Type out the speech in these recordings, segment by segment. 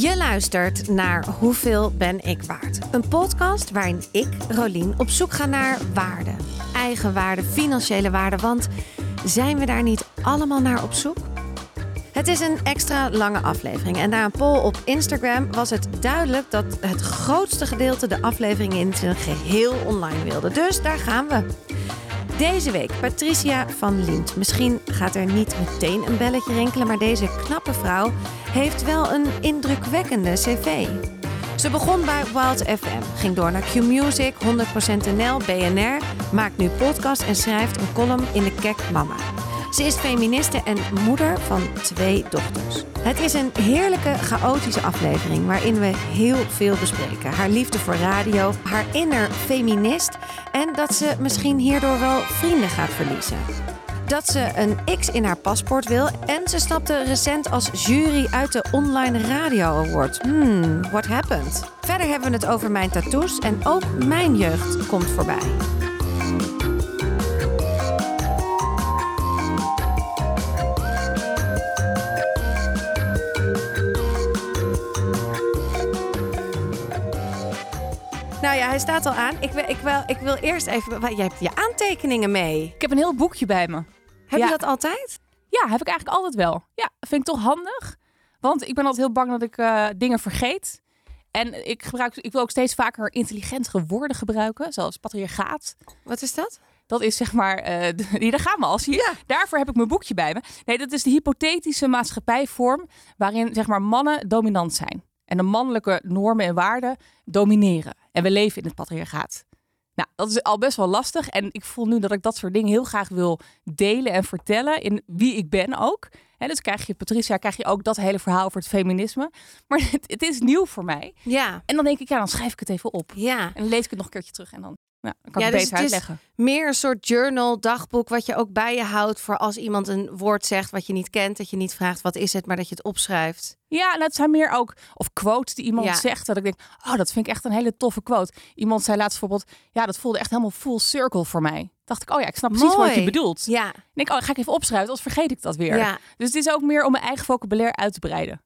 Je luistert naar Hoeveel ben ik waard? Een podcast waarin ik, Rolien, op zoek ga naar waarde. Eigen waarde, financiële waarde. Want zijn we daar niet allemaal naar op zoek? Het is een extra lange aflevering. En na een poll op Instagram was het duidelijk dat het grootste gedeelte de aflevering in zijn geheel online wilde. Dus daar gaan we. Deze week Patricia van Lient. Misschien gaat er niet meteen een belletje rinkelen, maar deze knappe vrouw heeft wel een indrukwekkende cv. Ze begon bij Wild FM, ging door naar Q-Music, 100% NL, BNR, maakt nu podcast en schrijft een column in de Kek Mama. Ze is feministe en moeder van twee dochters. Het is een heerlijke, chaotische aflevering waarin we heel veel bespreken. Haar liefde voor radio, haar inner feminist en dat ze misschien hierdoor wel vrienden gaat verliezen. Dat ze een X in haar paspoort wil en ze stapte recent als jury uit de Online Radio Award. Hmm, what happened? Verder hebben we het over mijn tattoos en ook mijn jeugd komt voorbij. Ja, hij staat al aan. Ik wil, ik wil, ik wil eerst even... Jij hebt je aantekeningen mee. Ik heb een heel boekje bij me. Heb Ja. je dat altijd? Ja, heb ik eigenlijk altijd wel. Ja, vind ik toch handig. Want ik ben altijd heel bang dat ik eh, dingen vergeet. En ik, gebruik, ik wil ook steeds vaker intelligentere woorden gebruiken, zoals patriarchaat. Wat is dat? Dat is zeg maar, hier, daar gaan we al. Zie je? Daarvoor heb ik mijn boekje bij me. Nee, dat is de hypothetische maatschappijvorm waarin zeg maar mannen dominant zijn. En de mannelijke normen en waarden domineren. En we leven in het patriarchaat. Nou, dat is al best wel lastig. En ik voel nu dat ik dat soort dingen heel graag wil delen en vertellen in wie ik ben ook. Hè, dus krijg je, Patricia, krijg je ook dat hele verhaal over het feminisme. Maar het, het is nieuw voor mij. Ja. En dan denk ik, ja, dan schrijf ik het even op. Ja. En dan lees ik het nog een keertje terug. En dan, ja, dan kan Ja, ik dus beter het is- uitleggen. Meer een soort journal, dagboek, wat je ook bij je houdt voor als iemand een woord zegt wat je niet kent. Dat je niet vraagt wat is het, maar dat je het opschrijft. Ja, en het zijn meer ook, of quotes die iemand Ja. zegt, dat ik denk, oh, dat vind ik echt een hele toffe quote. Iemand zei laatst bijvoorbeeld, ja, dat voelde echt helemaal full circle voor mij. Dacht ik, oh ja, ik snap precies wat je bedoelt. Ja. En ik, oh, ga ik even opschrijven, anders vergeet ik dat weer. ja. Dus het is ook meer om mijn eigen vocabulaire uit te breiden.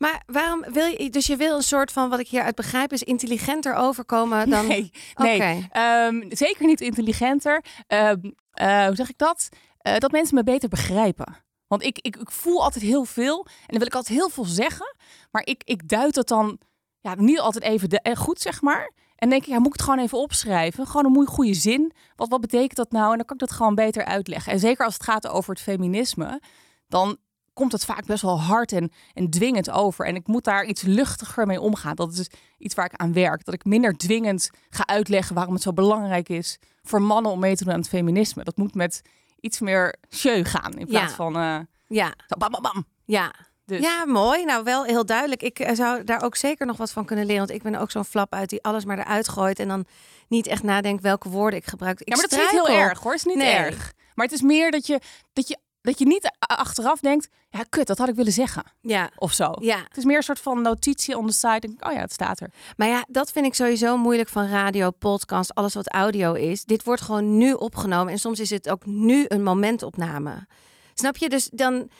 Maar waarom wil je, dus je wil een soort van, wat ik hieruit begrijp, is intelligenter overkomen dan... Nee, nee. Ehm, zeker niet intelligenter. Ehm, eh, hoe zeg ik dat? Eh, dat mensen me beter begrijpen. Want ik, ik, ik voel altijd heel veel en dan wil ik altijd heel veel zeggen. Maar ik, ik duid het dan ja, niet altijd even de, eh, goed, zeg maar. En denk ik, ja, moet ik het gewoon even opschrijven? Gewoon een mooie goede zin. Wat, wat betekent dat nou? En dan kan ik dat gewoon beter uitleggen. En zeker als het gaat over het feminisme, dan komt het vaak best wel hard en, en dwingend over. En ik moet daar iets luchtiger mee omgaan. Dat is iets waar ik aan werk. Dat ik minder dwingend ga uitleggen waarom het zo belangrijk is voor mannen om mee te doen aan het feminisme. Dat moet met iets meer show gaan in plaats Ja. van eh, Ja, zo bam, bam, bam. ja. Dus Ja, mooi. Nou, wel heel duidelijk. Ik eh, zou daar ook zeker nog wat van kunnen leren. Want ik ben ook zo'n flap uit die alles maar eruit gooit. En dan niet echt nadenkt welke woorden ik gebruik. Ik ja, maar dat is niet heel erg hoor. Het is niet Nee. erg. Maar het is meer dat je, dat je, dat je niet achteraf denkt, ja kut, dat had ik willen zeggen. Ja, Of zo. ja. Het is meer een soort van notitie on the side. Oh ja, het staat er. Maar ja, dat vind ik sowieso moeilijk van radio, podcast, alles wat audio is. Dit wordt gewoon nu opgenomen en soms is het ook nu een momentopname. Snap je? Dus dan,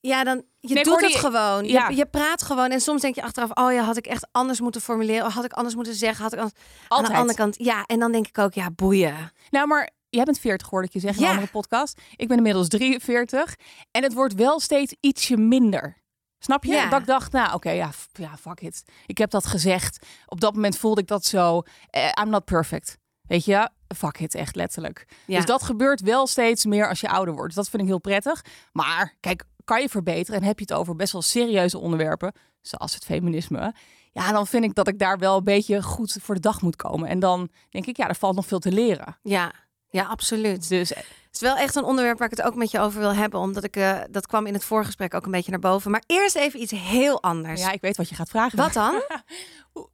ja, dan je Nee, doet het gewoon. ja. Je, je praat gewoon en soms denk je achteraf, oh ja, had ik echt anders moeten formuleren, had ik anders moeten zeggen, had ik anders. Aan Altijd. de andere kant, ja, en dan denk ik ook, ja, boeien. Nou, maar jij bent 40 hoorde ik je zeggen in Ja. een andere podcast. Ik ben inmiddels 43. En het wordt wel steeds ietsje minder. Snap je? Ja. Dat ik dacht, nou oké, ja, ja, fuck it. Ik heb dat gezegd. Op dat moment voelde ik dat zo. Eh, I'm not perfect. Weet je? Fuck it, echt letterlijk. Ja. Dus dat gebeurt wel steeds meer als je ouder wordt. Dus dat vind ik heel prettig. Maar kijk, kan je verbeteren en heb je het over best wel serieuze onderwerpen, zoals het feminisme. Ja, dan vind ik dat ik daar wel een beetje goed voor de dag moet komen. En dan denk ik, ja, er valt nog veel te leren. Ja, ja, absoluut. Dus Het is wel echt een onderwerp waar ik het ook met je over wil hebben, omdat ik eh, dat kwam in het voorgesprek ook een beetje naar boven. Maar eerst even iets heel anders. ja, ik weet wat je gaat vragen. Wat dan?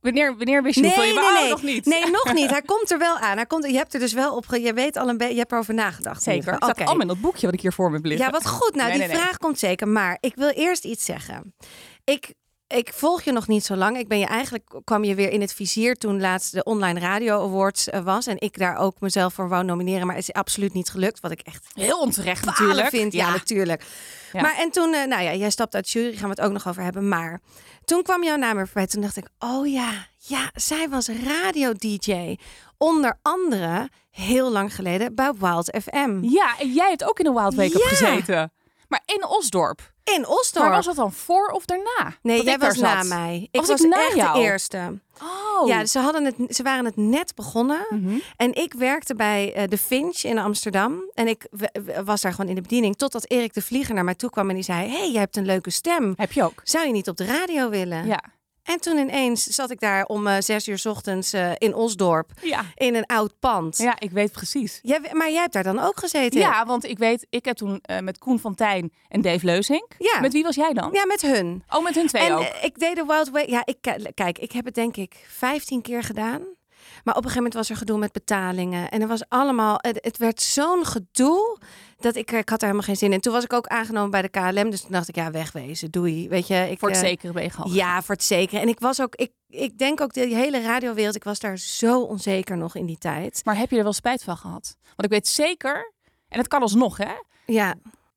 Wanneer, wanneer wist je hoeveel je wou? Oh, nog niet. Nee, nog niet. Hij komt er wel aan. Hij komt, je hebt er dus wel op. ge- Je weet al een beetje. Je hebt erover nagedacht. Zeker. Het geval. staat Oké. allemaal in dat boekje wat ik hier voor me heb liggen. Ja, wat goed. Nou, Nee, die nee, nee. vraag komt zeker. Maar ik wil eerst iets zeggen. Ik ik volg je nog niet zo lang. Ik ben je eigenlijk kwam je weer in het vizier toen laatst de Online Radio Awards eh, was. En ik daar ook mezelf voor wou nomineren. Maar het is absoluut niet gelukt. Wat ik echt Heel onterecht natuurlijk. vind. Ja, natuurlijk. Ja. Maar en toen, eh, nou ja, jij stapt uit de jury. Gaan we het ook nog over hebben. Maar toen kwam jouw naam er voorbij. Toen dacht ik, oh ja, ja, zij was radio-dj. Onder andere heel lang geleden bij Wild FM. Ja, en jij hebt ook in een Wild Wake Up Ja. gezeten. Maar in Osdorp. In Osdorp. Maar was dat dan voor of daarna? Nee, dat jij was na zat? mij. Ik Was was ik na echt jou? de eerste. Oh. Ja, ze, hadden het, ze waren het net begonnen. Mhm. En ik werkte bij eh, de Finch in Amsterdam. En ik was daar gewoon in de bediening. Totdat Erik de Vlieger naar mij toe kwam en die zei... hey, jij hebt een leuke stem. Heb je ook? Zou je niet op de radio willen? Ja. En toen ineens zat ik daar om eh, zes uur 's ochtends eh, in Osdorp. Ja. In een oud pand. Ja, ik weet precies. Jij, maar jij hebt daar dan ook gezeten? Ja, want ik weet, ik heb toen eh, met Koen van Tijn en Dave Leuzink. Ja. Met wie was jij dan? Ja, met hun. Oh, met hun twee en ook. ik deed de Wild Way. Ja, ik, ki- kijk, ik heb het denk ik 15 keer gedaan. Maar op een gegeven moment was er gedoe met betalingen. En er was allemaal. Het, het werd zo'n gedoe. Dat ik, ik had er helemaal geen zin in. Toen was ik ook aangenomen bij de KLM. Dus toen dacht ik, ja, wegwezen. Doei. Weet je, ik, Voor het zekere ben je gegaan. Ja, voor het zeker. En ik was ook. Ik, ik denk ook de hele radiowereld. Ik was daar zo onzeker nog in die tijd. Maar heb je er wel spijt van gehad? Want ik weet zeker, en het kan alsnog hè, Ja,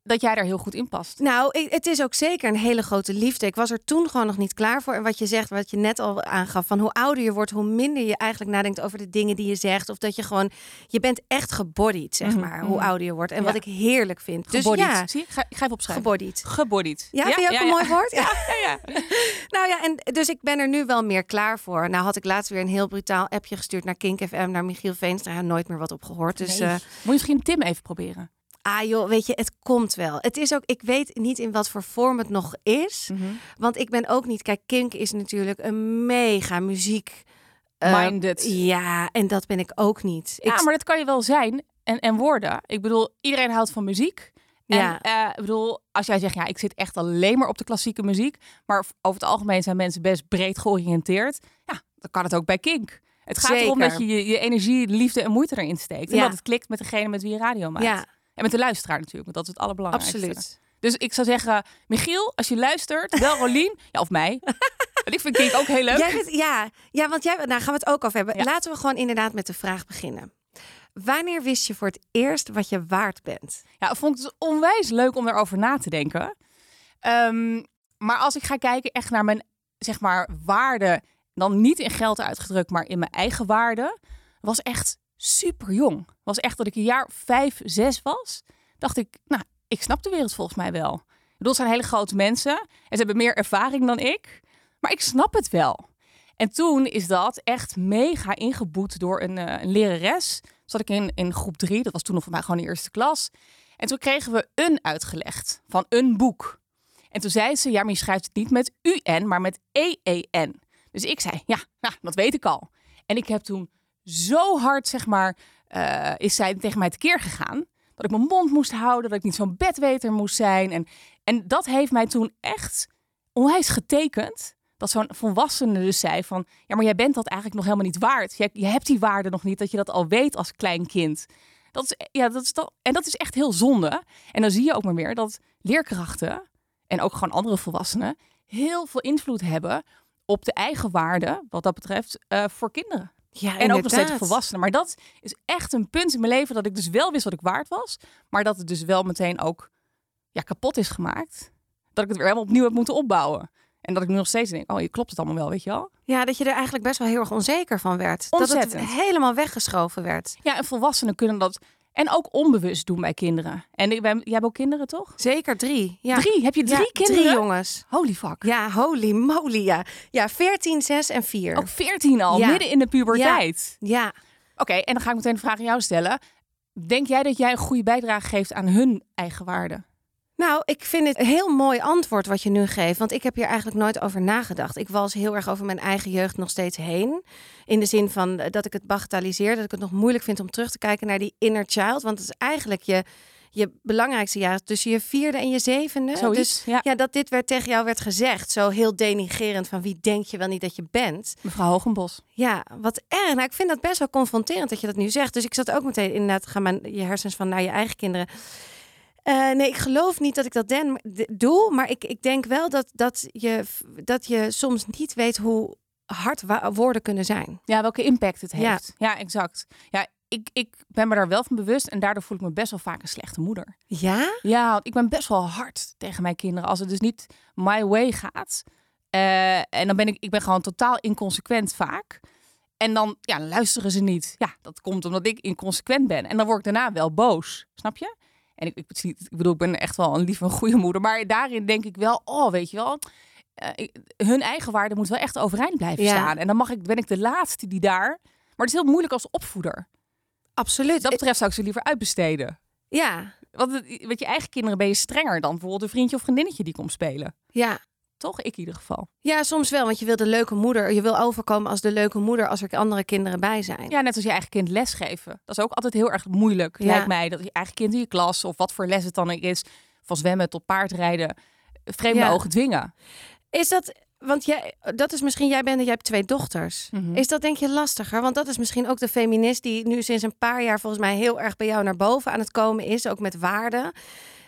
dat jij daar heel goed in past. Nou, het is ook zeker een hele grote liefde. Ik was er toen gewoon nog niet klaar voor. En wat je zegt, wat je net al aangaf, van hoe ouder je wordt, hoe minder je eigenlijk nadenkt over de dingen die je zegt. Of dat je gewoon, je bent echt gebodied, zeg Mhm, maar, hoe mhm. ouder je wordt. En Ja. wat ik heerlijk vind. Dus Gebodied. ja, Zie? Ik ga, ik ga even opschrijven. gebodied. Gebodied. Ja, vind je ook een mooi woord? Ja. Ja, ja. Nou ja, en dus ik ben er nu wel meer klaar voor. Nou had ik laatst weer een heel brutaal appje gestuurd naar Kink FM, naar Michiel Veenstra. Ja, nooit meer wat op gehoord. Dus Nee. eh, Moet je misschien Tim even proberen? Ah joh, weet je, het komt wel. Het is ook, ik weet niet in wat voor vorm het nog is. Want ik ben ook niet. Kijk, Kink is natuurlijk een mega muziek. eh, Minded. ja, en dat ben ik ook niet. Ja, ik, maar dat kan je wel zijn en, en worden. Ik bedoel, iedereen houdt van muziek. En Ja. eh, ik bedoel, als jij zegt, ja, ik zit echt alleen maar op de klassieke muziek. Maar over het algemeen zijn mensen best breed georiënteerd. Ja, dan kan het ook bij Kink. Het gaat erom dat je, je je energie, liefde en moeite erin steekt. En Ja. dat het klikt met degene met wie je radio maakt. Ja, En met de luisteraar natuurlijk, want dat is het allerbelangrijkste. absoluut. Dus ik zou zeggen, Michiel, als je luistert, wel Rolien. ja, of mij. Want ik vind Kink ook heel leuk. Jij ja, ja, want jij, daar gaan we het ook over hebben. Ja. Laten we gewoon inderdaad met de vraag beginnen. Wanneer wist je voor het eerst wat je waard bent? Ja, ik vond het dus onwijs leuk om daarover na te denken. Ehm, maar als ik ga kijken echt naar mijn, zeg maar, waarde, dan niet in geld uitgedrukt, maar in mijn eigen waarde, was echt super jong. Was echt dat ik een jaar vijf, zes was. Dacht ik, nou, ik snap de wereld volgens mij wel. Ik bedoel, zijn hele grote mensen en ze hebben meer ervaring dan ik, maar ik snap het wel. En toen is dat echt mega ingeboet door een, eh, een lerares. Zat ik in, in groep drie, dat was toen nog voor mij gewoon de eerste klas. En toen kregen we een uitgelegd van een boek. En toen zei ze, ja, maar je schrijft het niet met UN, maar met EEN. Dus ik zei, ja, nou, dat weet ik al. En ik heb toen zo hard, zeg maar, eh, is zij tegen mij tekeer gegaan. Dat ik mijn mond moest houden, dat ik niet zo'n bedweter moest zijn. En, en dat heeft mij toen echt onwijs getekend. Dat zo'n volwassene dus zei van... ja, maar jij bent dat eigenlijk nog helemaal niet waard. Je, je hebt die waarde nog niet, dat je dat al weet als klein kind. Dat is, ja, dat is dat, en dat is echt heel zonde. En dan zie je ook maar weer dat leerkrachten... en ook gewoon andere volwassenen... heel veel invloed hebben op de eigen waarde... wat dat betreft, eh, voor kinderen. Ja, En ook nog steeds volwassenen. Maar dat is echt een punt in mijn leven... dat ik dus wel wist wat ik waard was... maar dat het dus wel meteen ook ja, kapot is gemaakt. Dat ik het weer helemaal opnieuw heb moeten opbouwen. En dat ik nu nog steeds denk, oh, je klopt het allemaal wel, weet je wel? Ja, dat je er eigenlijk best wel heel erg onzeker van werd. Dat het helemaal weggeschoven werd. Ja, en volwassenen kunnen dat en ook onbewust doen bij kinderen. En ik ben, jij hebt ook kinderen, toch? Zeker drie. Ja. Drie? Heb je drie Ja, kinderen? Drie jongens. Holy fuck. Ja, holy moly, ja. Ja, 14, 6 en 4. Ook veertien al, Ja. midden in de puberteit. Ja. Oké, en dan ga ik meteen de vraag aan jou stellen. Denk jij dat jij een goede bijdrage geeft aan hun eigen waarde? Nou, ik vind het een heel mooi antwoord wat je nu geeft. Want ik heb hier eigenlijk nooit over nagedacht. Ik was heel erg over mijn eigen jeugd nog steeds heen. In de zin van eh, dat ik het bagatelliseer. Dat ik het nog moeilijk vind om terug te kijken naar die inner child. Want het is eigenlijk je, je belangrijkste jaar tussen je vierde en je zevende. Zoiets, dus ja. ja, dat dit werd tegen jou werd gezegd. Zo heel denigerend van wie denk je wel niet dat je bent. Mevrouw Hogenbos. Ja, wat erg. Nou, ik vind dat best wel confronterend dat je dat nu zegt. Dus ik zat ook meteen inderdaad, gaan mijn, je hersens van naar je eigen kinderen. Eh, nee, ik geloof niet dat ik dat den, doe. Maar ik, ik denk wel dat, dat, je, dat je soms niet weet hoe hard woorden kunnen zijn. Ja, welke impact het heeft. Ja, exact. Ja, ik, ik ben me daar wel van bewust en daardoor voel ik me best wel vaak een slechte moeder. Ja? Ja, want ik ben best wel hard tegen mijn kinderen als het dus niet my way gaat. Eh, en dan ben ik, ik ben gewoon totaal inconsequent vaak. En dan ja, luisteren ze niet. Ja, dat komt omdat ik inconsequent ben. En dan word ik daarna wel boos. Snap je? En ik, ik, ik bedoel, ik ben echt wel een lieve, een goede moeder. Maar daarin denk ik wel, oh, weet je wel. eh, hun eigen waarde moet wel echt overeind blijven Ja. staan. En dan mag ik, ben ik de laatste die daar. Maar het is heel moeilijk als opvoeder. Absoluut. Dat betreft zou ik ze liever uitbesteden. Ja, Want met je eigen kinderen ben je strenger dan bijvoorbeeld een vriendje of vriendinnetje die komt spelen. ja. Toch? Ik in ieder geval. Ja, soms wel, want je wil de leuke moeder. Je wil overkomen als de leuke moeder als er andere kinderen bij zijn. Ja, net als je eigen kind lesgeven. Dat is ook altijd heel erg moeilijk, Ja. lijkt mij. Dat je eigen kind in je klas of wat voor les het dan ook is, van zwemmen tot paardrijden, vreemde Ja. ogen dwingen. Is dat, want jij, dat is misschien, jij bent, jij hebt twee dochters. Mhm. Is dat denk je lastiger? Want dat is misschien ook de feminist die nu sinds een paar jaar volgens mij heel erg bij jou naar boven aan het komen is, ook met waarden.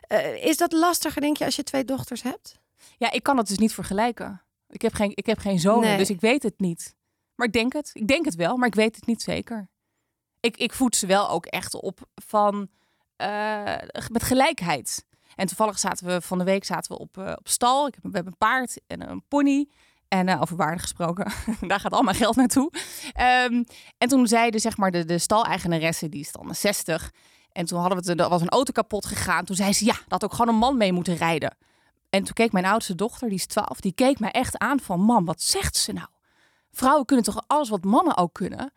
Eh, is dat lastiger, denk je, als je twee dochters hebt? Ja, ik kan het dus niet vergelijken. Ik heb geen, ik heb geen zonen, Nee. dus ik weet het niet. Maar ik denk het. Ik denk het wel, maar ik weet het niet zeker. Ik, ik voed ze wel ook echt op van eh, met gelijkheid. En toevallig zaten we van de week zaten we op, eh, op stal. Ik heb, we hebben een paard en een pony. En eh, over waarde gesproken, daar gaat al mijn geld naartoe. Ehm, en toen zeiden zeg maar de, de staleigenaresse, die is dan 60. En toen hadden we het, er was een auto kapot gegaan. Toen zei ze, ja, dat had ook gewoon een man mee moeten rijden. En toen keek mijn oudste dochter, die is 12, die keek mij echt aan van, mam, wat zegt ze nou? Vrouwen kunnen toch alles wat mannen ook kunnen?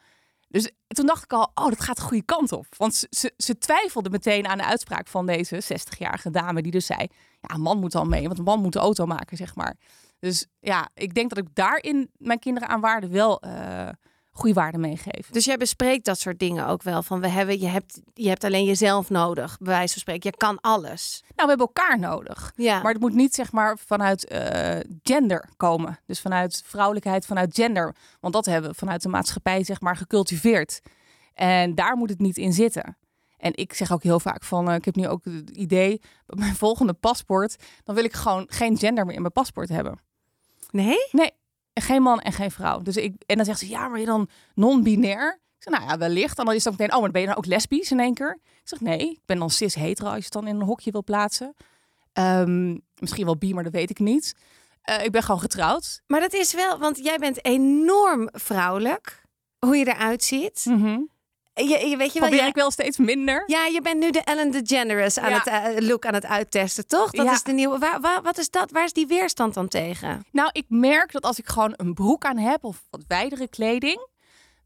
Dus toen dacht ik al, oh, dat gaat de goede kant op. Want ze, ze, twijfelde meteen aan de uitspraak van deze 60-jarige dame, die dus zei, ja, een man moet al mee, want een man moet de auto maken, zeg maar. Dus ja, ik denk dat ik daarin mijn kinderen aan waarde wel eh goede waarde meegeef. Dus jij bespreekt dat soort dingen ook wel. Van we hebben, je hebt, je hebt alleen jezelf nodig, bij wijze van spreken. Je kan alles. Nou, we hebben elkaar nodig. Ja. Maar het moet niet zeg maar vanuit eh, gender komen. Dus vanuit vrouwelijkheid, vanuit gender. Want dat hebben we vanuit de maatschappij zeg maar gecultiveerd. En daar moet het niet in zitten. En ik zeg ook heel vaak van, eh, ik heb nu ook het idee, bij mijn volgende paspoort, dan wil ik gewoon geen gender meer in mijn paspoort hebben. nee? Nee, geen man en geen vrouw. Dus ik, en dan zegt ze, ja, maar je dan non-binair? Ik zeg, nou ja, wellicht. En dan is het ook meteen, oh, maar ben je dan ook lesbisch in één keer? Ik zeg, nee, ik ben dan cis-hetero als je het dan in een hokje wil plaatsen. Ehm, misschien wel bi, maar dat weet ik niet. Eh, ik ben gewoon getrouwd. Maar dat is wel, want jij bent enorm vrouwelijk. Hoe je eruit ziet. Je, je weet je wel, Probeer ik wel steeds minder. ja, je bent nu de Ellen DeGeneres aan Ja. het eh, look aan het uittesten, toch? Dat Ja. is de nieuwe. Waar, waar, wat is dat? Waar is die weerstand dan tegen? Nou, ik merk dat als ik gewoon een broek aan heb of wat wijdere kleding,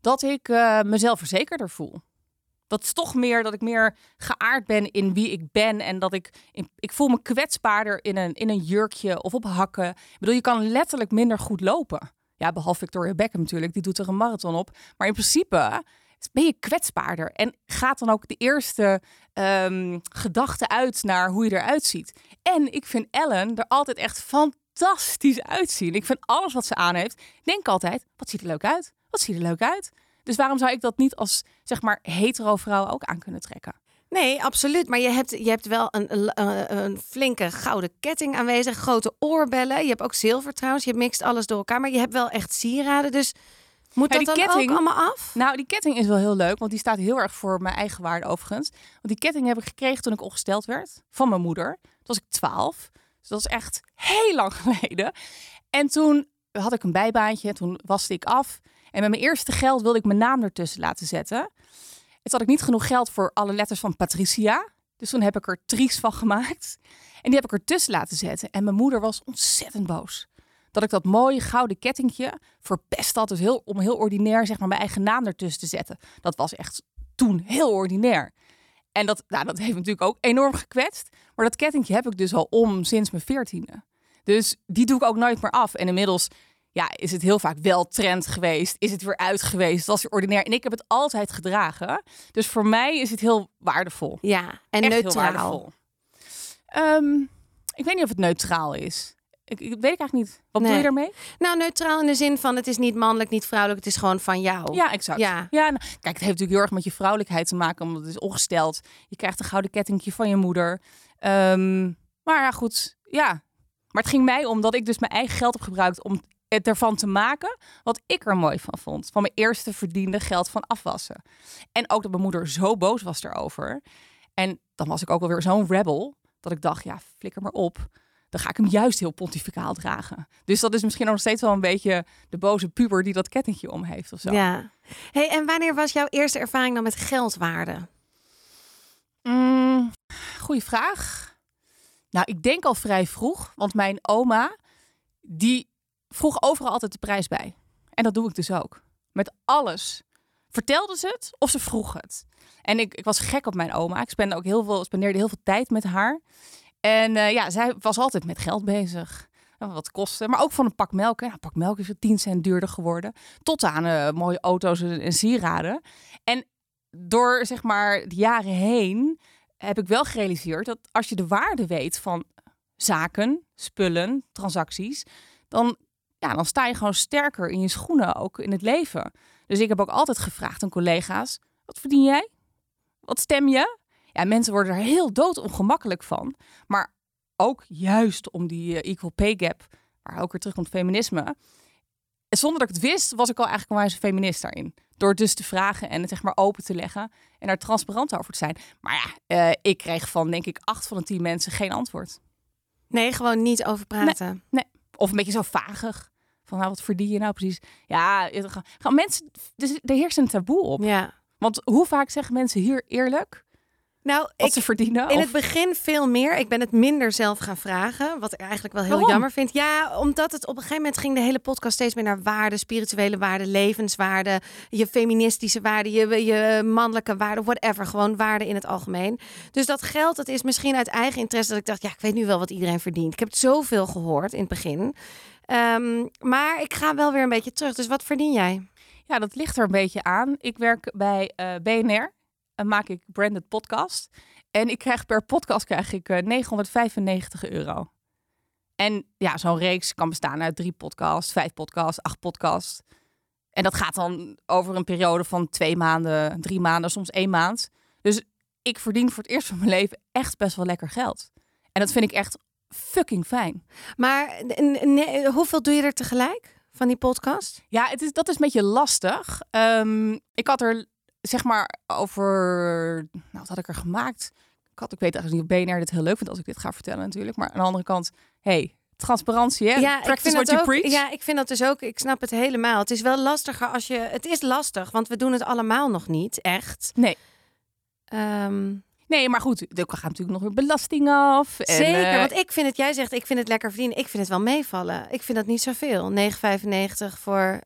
dat ik eh, mezelf verzekerder voel. Dat is toch meer dat ik meer geaard ben in wie ik ben en dat ik in, ik voel me kwetsbaarder in een, in een jurkje of op hakken. Ik bedoel, je kan letterlijk minder goed lopen. Ja, behalve Victoria Beckham natuurlijk, die doet er een marathon op. Maar in principe ben je kwetsbaarder en gaat dan ook de eerste ehm, gedachte uit naar hoe je eruit ziet. En ik vind Ellen er altijd echt fantastisch uitzien. Ik vind alles wat ze aan heeft, denk altijd, wat ziet er leuk uit? Wat ziet er leuk uit? Dus waarom zou ik dat niet als, zeg maar, hetero vrouw ook aan kunnen trekken? Nee, absoluut. Maar je hebt, je hebt wel een, een- een flinke gouden ketting aanwezig, grote oorbellen. Je hebt ook zilver trouwens. Je mixt alles door elkaar, maar je hebt wel echt sieraden. Dus moet dat die dan ketting- ook allemaal af? Nou, die ketting is wel heel leuk, want die staat heel erg voor mijn eigen waarde overigens. Want die ketting heb ik gekregen toen ik ongesteld werd van mijn moeder. Toen was ik 12, dus dat is echt heel lang geleden. En toen had ik een bijbaantje, toen waste ik af. En met mijn eerste geld wilde ik mijn naam ertussen laten zetten. Het had ik niet genoeg geld voor alle letters van Patricia. Dus toen heb ik er Tries van gemaakt. En die heb ik ertussen laten zetten. En mijn moeder was ontzettend boos. Dat ik dat mooie gouden kettingje verpest had. Dus heel, om heel ordinair zeg maar, mijn eigen naam ertussen te zetten. Dat was echt toen heel ordinair. En dat, nou, dat heeft me natuurlijk ook enorm gekwetst. Maar dat kettingje heb ik dus al om sinds mijn veertiende. Dus die doe ik ook nooit meer af. En inmiddels ja, is het heel vaak wel trend geweest. Is het weer uit geweest. Dat is ordinair. En ik heb het altijd gedragen. Dus voor mij is het heel waardevol. Ja, en Echt heel neutraal. waardevol. Ehm, ik weet niet of het neutraal is. Ik, ik weet eigenlijk niet. Wat Nee. doe je daarmee? Nou, neutraal in de zin van het is niet mannelijk, niet vrouwelijk. Het is gewoon van jou. Ja, exact. Ja. Ja, nou, kijk, het heeft natuurlijk heel erg met je vrouwelijkheid te maken, omdat het is ongesteld. Je krijgt een gouden kettingje van je moeder. Ehm, maar ja, goed. Ja. Maar het ging mij om dat ik dus mijn eigen geld heb gebruikt om het ervan te maken wat ik er mooi van vond. Van mijn eerste verdiende geld van afwassen. En ook dat mijn moeder zo boos was erover. En dan was ik ook alweer zo'n rebel dat ik dacht, ja, flikker maar op. Dan ga ik hem juist heel pontificaal dragen. Dus dat is misschien nog steeds wel een beetje de boze puber die dat kettingje om heeft of zo. Ja. Hey, en wanneer was jouw eerste ervaring dan met geldwaarde? Mm, goeie vraag. Nou, ik denk al vrij vroeg, want mijn oma die vroeg overal altijd de prijs bij. En dat doe ik dus ook. Met alles. Vertelde ze het of ze vroeg het. En ik, ik was gek op mijn oma. Ik spende ook heel veel, spendeerde heel veel tijd met haar. En uh, ja, zij was altijd met geld bezig. Wat kosten, maar ook van een pak melk. Nou, een pak melk is 10 cent duurder geworden. Tot aan uh, mooie auto's en sieraden. En door zeg maar de jaren heen heb ik wel gerealiseerd dat als je de waarde weet van zaken, spullen, transacties, dan, ja, dan sta je gewoon sterker in je schoenen, ook in het leven. Dus ik heb ook altijd gevraagd aan collega's: wat verdien jij? Wat stem je? Ja, mensen worden er heel dood ongemakkelijk van. Maar ook juist om die eh, equal pay gap, waar ook weer terug komt feminisme. Zonder dat ik het wist, was ik al eigenlijk een wijze feminist daarin. Door dus te vragen en het zeg maar open te leggen en daar transparant over te zijn. Maar ja, uh, ik kreeg van denk ik acht van de tien mensen geen antwoord. Nee, gewoon niet over praten. Nee, nee. Of een beetje zo vagig. Van nou, wat verdien je nou precies? Ja, gaan mensen, dus er heerst een taboe op. Ja. Want hoe vaak zeggen mensen hier eerlijk? Nou, wat ik, ze verdienen? In of? het begin veel meer. Ik ben het minder zelf gaan vragen. Wat ik eigenlijk wel heel Waarom? jammer vind. Ja, omdat het op een gegeven moment ging de hele podcast steeds meer naar waarden, spirituele waarden, levenswaarden, je feministische waarden, je, je mannelijke waarden, whatever. Gewoon waarden in het algemeen. Dus dat geld, dat is misschien uit eigen interesse dat ik dacht, ja, ik weet nu wel wat iedereen verdient. Ik heb zoveel gehoord in het begin. Um, maar ik ga wel weer een beetje terug. Dus wat verdien jij? Ja, dat ligt er een beetje aan. Ik werk bij uh, BNR maak ik branded podcast. En ik krijg per podcast krijg ik uh, 995 euro. En ja, zo'n reeks kan bestaan uit drie podcasts, vijf podcasts, acht podcasts. En dat gaat dan over een periode van twee maanden, drie maanden, soms één maand. Dus ik verdien voor het eerst van mijn leven echt best wel lekker geld. En dat vind ik echt fucking fijn. Maar nee, hoeveel doe je er tegelijk van die podcast? Ja, het is, dat is een beetje lastig. Um, ik had er zeg maar over. Nou, wat had ik er gemaakt? Ik, had, ik weet eigenlijk niet of BNR dit heel leuk vindt als ik dit ga vertellen, natuurlijk. Maar aan de andere kant, hey, transparantie, hè? Ja, Practice ik vind what dat you ook, preach. Ja, ik vind dat dus ook. Ik snap het helemaal. Het is wel lastiger als je. Het is lastig, want we doen het allemaal nog niet echt. Nee. Um, Nee, maar goed, er gaat natuurlijk nog weer belasting af. En, Zeker, uh, want ik vind het, jij zegt, ik vind het lekker verdienen. Ik vind het wel meevallen. Ik vind dat niet zoveel. 9,95 voor...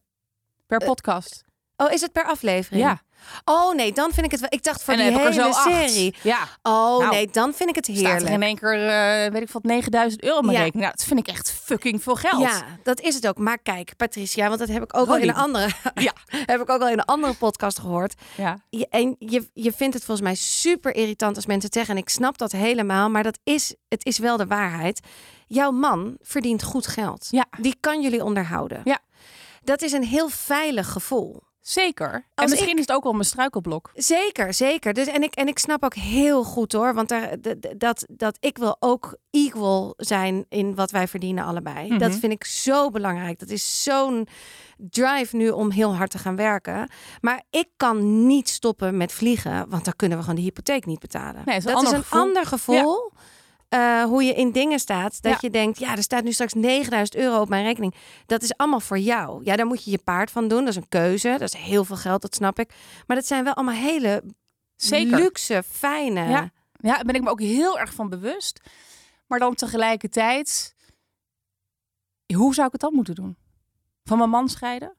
per podcast. Oh, is het per aflevering? Ja. Oh nee, dan vind ik het wel. Ik dacht voor en die er hele acht. serie. Ja. Oh Nou, nee, dan vind ik het Staat er heerlijk. in één keer, uh, weet ik wat, 9000 euro op mijn Ja. rekening. Nou, dat vind ik echt fucking veel geld. Ja, dat is het ook. Maar kijk, Patricia, want dat heb ik ook al in een andere, Ja. heb ik ook al in een andere podcast gehoord. ja. Je, en je, je vindt het volgens mij super irritant als mensen zeggen. En ik snap dat helemaal, maar dat is, het is wel de waarheid. Jouw man verdient goed geld. Ja. Die kan jullie onderhouden. Ja. Dat is een heel veilig gevoel. Zeker. En Als misschien ik- is het ook wel mijn struikelblok. Zeker, zeker. Dus, en, ik, en ik snap ook heel goed hoor. Want daar, dat, dat ik wil ook equal zijn in wat wij verdienen allebei. Mhm. Dat vind ik zo belangrijk. Dat is zo'n drive nu om heel hard te gaan werken. Maar ik kan niet stoppen met vliegen. Want dan kunnen we gewoon de hypotheek niet betalen. Nee, is dat ander is een gevoel. ander gevoel. Eh, hoe je in dingen staat. Dat Ja. je denkt, ja, er staat nu straks 9000 euro op mijn rekening. Dat is allemaal voor jou. Ja, daar moet je je paard van doen. Dat is een keuze. Dat is heel veel geld, dat snap ik. Maar dat zijn wel allemaal hele Zeker. luxe, fijne. Ja. Ja, daar ben ik me ook heel erg van bewust. Maar dan tegelijkertijd, hoe zou ik het dan moeten doen? Van mijn man scheiden?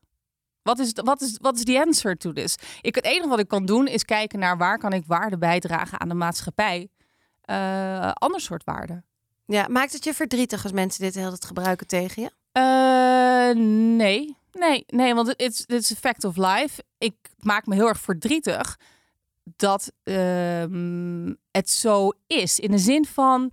Wat is, wat is, wat is the answer to this? Ik, het enige wat ik kan doen is kijken naar waar kan ik waarde bijdragen aan de maatschappij. Eh ander soort waarde. Ja, maakt het je verdrietig als mensen dit heel het gebruiken tegen je? Eh, nee. Nee, nee, want it's, it's a fact of life. Ik maak me heel erg verdrietig dat ehm, het zo is. In de zin van,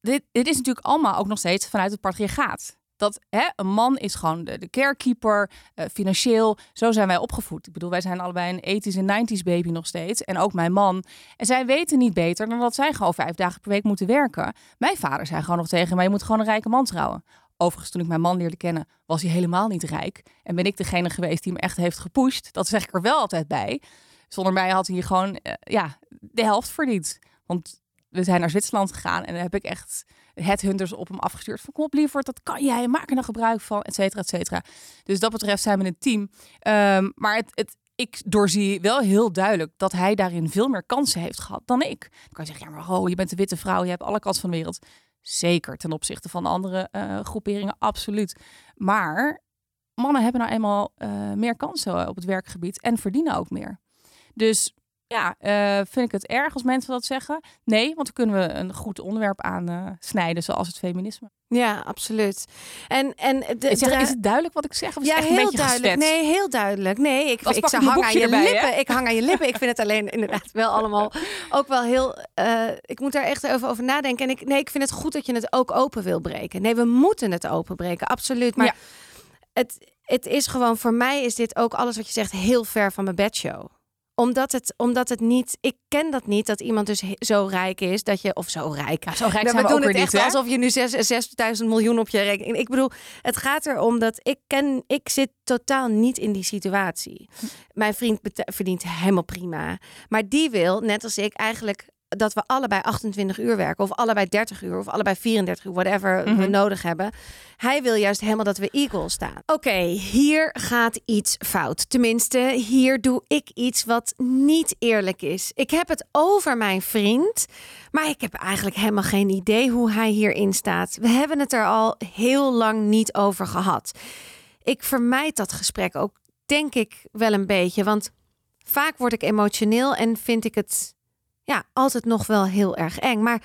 dit, dit is natuurlijk allemaal ook nog steeds vanuit het patriarchaat. Dat hè, een man is gewoon de, de carekeeper, uh, financieel. Zo zijn wij opgevoed. Ik bedoel, wij zijn allebei een 80s en 90s baby nog steeds. En ook mijn man. En zij weten niet beter dan dat zij gewoon vijf dagen per week moeten werken. Mijn vader zei gewoon nog tegen mij, je moet gewoon een rijke man trouwen. Overigens, toen ik mijn man leerde kennen, was hij helemaal niet rijk. En ben ik degene geweest die hem echt heeft gepusht. Dat zeg ik er wel altijd bij. Zonder mij had hij gewoon uh, ja, de helft verdiend. Want we zijn naar Zwitserland gegaan en dan heb ik echt headhunters op hem afgestuurd. Van kom op liever, dat kan jij, maak er nou gebruik van, et cetera, et cetera. Dus dat betreft zijn we een team. Um, maar het, het, ik doorzie wel heel duidelijk dat hij daarin veel meer kansen heeft gehad dan ik. Dan kan je zeggen, ja maar oh, je bent een witte vrouw, je hebt alle kansen van de wereld. Zeker ten opzichte van andere uh, groeperingen, absoluut. Maar mannen hebben nou eenmaal uh, meer kansen op het werkgebied en verdienen ook meer. Dus ja, uh, vind ik het erg als mensen dat zeggen? Nee, want dan kunnen we een goed onderwerp aansnijden, uh, zoals het feminisme. Ja, absoluut. En, en de, is, is het duidelijk wat ik zeg? Of is ja, echt heel een beetje duidelijk. Nee, heel duidelijk. Nee, ik, ik hangen aan je erbij, hè? lippen. Ik hang aan je lippen. Ik vind het alleen inderdaad wel allemaal ook wel heel. Uh, ik moet daar echt even over nadenken. En ik, nee, ik vind het goed dat je het ook open wil breken. Nee, we moeten het openbreken, absoluut. Maar Ja. het, het is gewoon voor mij is dit ook alles wat je zegt heel ver van mijn bedshow omdat het, omdat het niet, ik ken dat niet, dat iemand dus zo rijk is, dat je, of zo rijk. Ja, zo rijk Nou, zijn we doen het niet, echt hè? alsof je nu zes- 6000 miljoen op je rekening. Ik bedoel, het gaat erom dat ik ken, ik zit totaal niet in die situatie. Mijn vriend verdient helemaal prima, maar die wil, net als ik, eigenlijk dat we allebei 28 uur werken, of allebei 30 uur, of allebei 34 uur, whatever we Mhm. nodig hebben. Hij wil juist helemaal dat we equal staan. Oké, hier gaat iets fout. Tenminste, hier doe ik iets wat niet eerlijk is. Ik heb het over mijn vriend, maar ik heb eigenlijk helemaal geen idee hoe hij hierin staat. We hebben het er al heel lang niet over gehad. Ik vermijd dat gesprek ook, denk ik, wel een beetje. Want vaak word ik emotioneel en vind ik het ja, altijd nog wel heel erg eng. Maar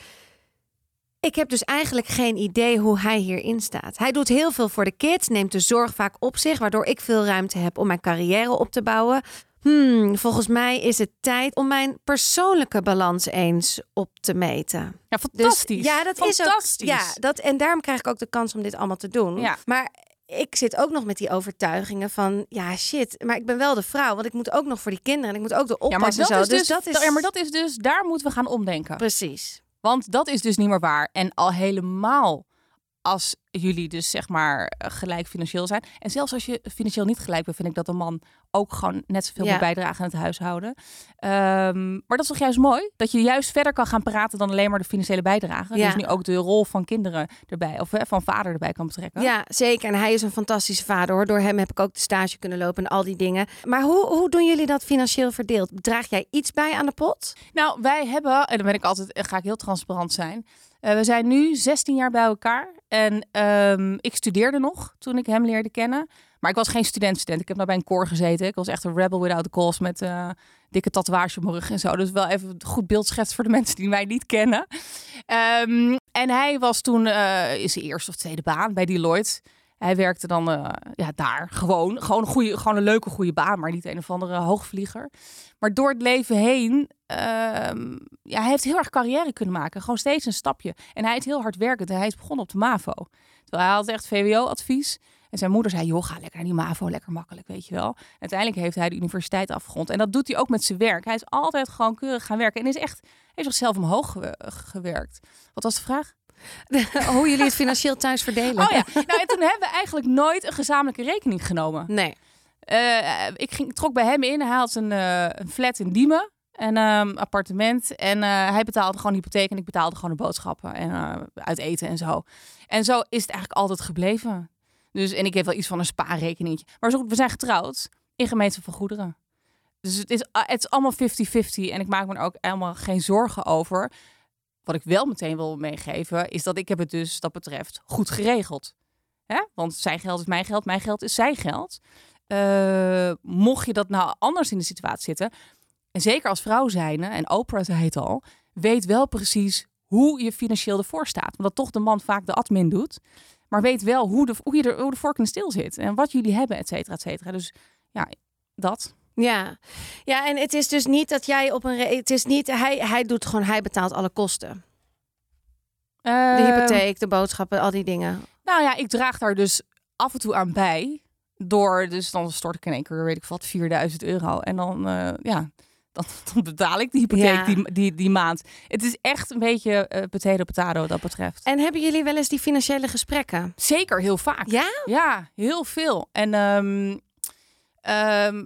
ik heb dus eigenlijk geen idee hoe hij hierin staat. Hij doet heel veel voor de kids, neemt de zorg vaak op zich, waardoor ik veel ruimte heb om mijn carrière op te bouwen. Hmm, volgens mij is het tijd om mijn persoonlijke balans eens op te meten. Ja, fantastisch. Dus, ja, dat is ook. fantastisch. Ja, dat, en daarom krijg ik ook de kans om dit allemaal te doen. Ja. Maar ik zit ook nog met die overtuigingen van, ja, shit, maar ik ben wel de vrouw, want ik moet ook nog voor die kinderen en ik moet ook de Ja, maar zo. is dus, dus dat is ja, maar dat is dus, daar moeten we gaan omdenken. precies. Want dat is dus niet meer waar. En al helemaal als jullie dus zeg maar eh, gelijk financieel zijn. En zelfs als je financieel niet gelijk bent, vind ik dat een man ook gewoon net zoveel Ja. moet bijdragen aan het huishouden. Ehm, maar dat is toch juist mooi? Dat je juist verder kan gaan praten dan alleen maar de financiële bijdrage. Ja. Dus nu ook de rol van kinderen erbij, of van vader erbij kan betrekken. Ja, zeker. En hij is een fantastische vader hoor. Door hem heb ik ook de stage kunnen lopen en al die dingen. Maar hoe, hoe doen jullie dat financieel verdeeld? Draag jij iets bij aan de pot? Nou, wij hebben, en dan ben ik altijd, eh, ga ik heel transparant zijn. Eh, we zijn nu 16 jaar bij elkaar. En ehm, ik studeerde nog toen ik hem leerde kennen. Maar ik was geen student-student. Ik heb nou bij een koor gezeten. Ik was echt een rebel without a cause met eh, dikke tatoeage op mijn rug en zo. Dus wel even goed beeld schets voor de mensen die mij niet kennen. Ehm, en hij was toen eh in zijn eerste of tweede baan bij Deloitte. Hij werkte dan eh, ja, daar gewoon. Gewoon een, goede, gewoon een leuke, goede baan, maar niet een of andere hoogvlieger. Maar door het leven heen, ehm, ja, hij heeft heel erg carrière kunnen maken. Gewoon steeds een stapje. En hij is heel hard werkend. En hij is begonnen op de MAVO. Terwijl hij had echt VWO-advies. En zijn moeder zei, joh, ga lekker naar die MAVO, lekker makkelijk, weet je wel. Uiteindelijk heeft hij de universiteit afgerond. En dat doet hij ook met zijn werk. Hij is altijd gewoon keurig gaan werken. En is echt, heeft zichzelf omhoog gewe- gewerkt. Wat was de vraag? hoe jullie het financieel thuis verdelen? Oh ja, nou, en toen hebben we eigenlijk nooit een gezamenlijke rekening genomen. Nee. Eh, ik ging, trok bij hem in. Hij had een, eh, een flat in Diemen. Een ehm, appartement. En eh, hij betaalde gewoon hypotheek. En ik betaalde gewoon de boodschappen. En uit eten en zo. En zo is het eigenlijk altijd gebleven. Dus, en ik heb wel iets van een spaarrekening. Maar zo, we zijn getrouwd in gemeenschap van goederen. Dus het is, het is allemaal 50-50. En ik maak me er ook helemaal geen zorgen over. Wat ik wel meteen wil meegeven, is dat ik heb het dus dat betreft goed geregeld. Hè? Want zijn geld is mijn geld, mijn geld is zijn geld. Eh, mocht je dat nou anders in de situatie zitten, en zeker als vrouw zijnde, en Oprah zei het al, weet wel precies hoe je financieel ervoor staat. Omdat toch de man vaak de admin doet. Maar weet wel hoe de, hoe je er, hoe de vork stil zit. En wat jullie hebben, et cetera, et cetera. Dus ja, dat. Ja. ja, en het is dus niet dat jij op een. Het is niet. Hij, hij doet gewoon. Hij betaalt alle kosten. De Ehm, hypotheek, de boodschappen, al die dingen. Nou ja, ik draag daar dus af en toe aan bij. Door, dus dan stort ik in één keer, weet ik wat, 4000 euro. En dan, eh, ja, dan, dan betaal ik die hypotheek Ja. die, die, die maand. Het is echt een beetje eh potato potato wat dat betreft. En hebben jullie wel eens die financiële gesprekken? Zeker, heel vaak. Ja? Ja, heel veel. En ehm,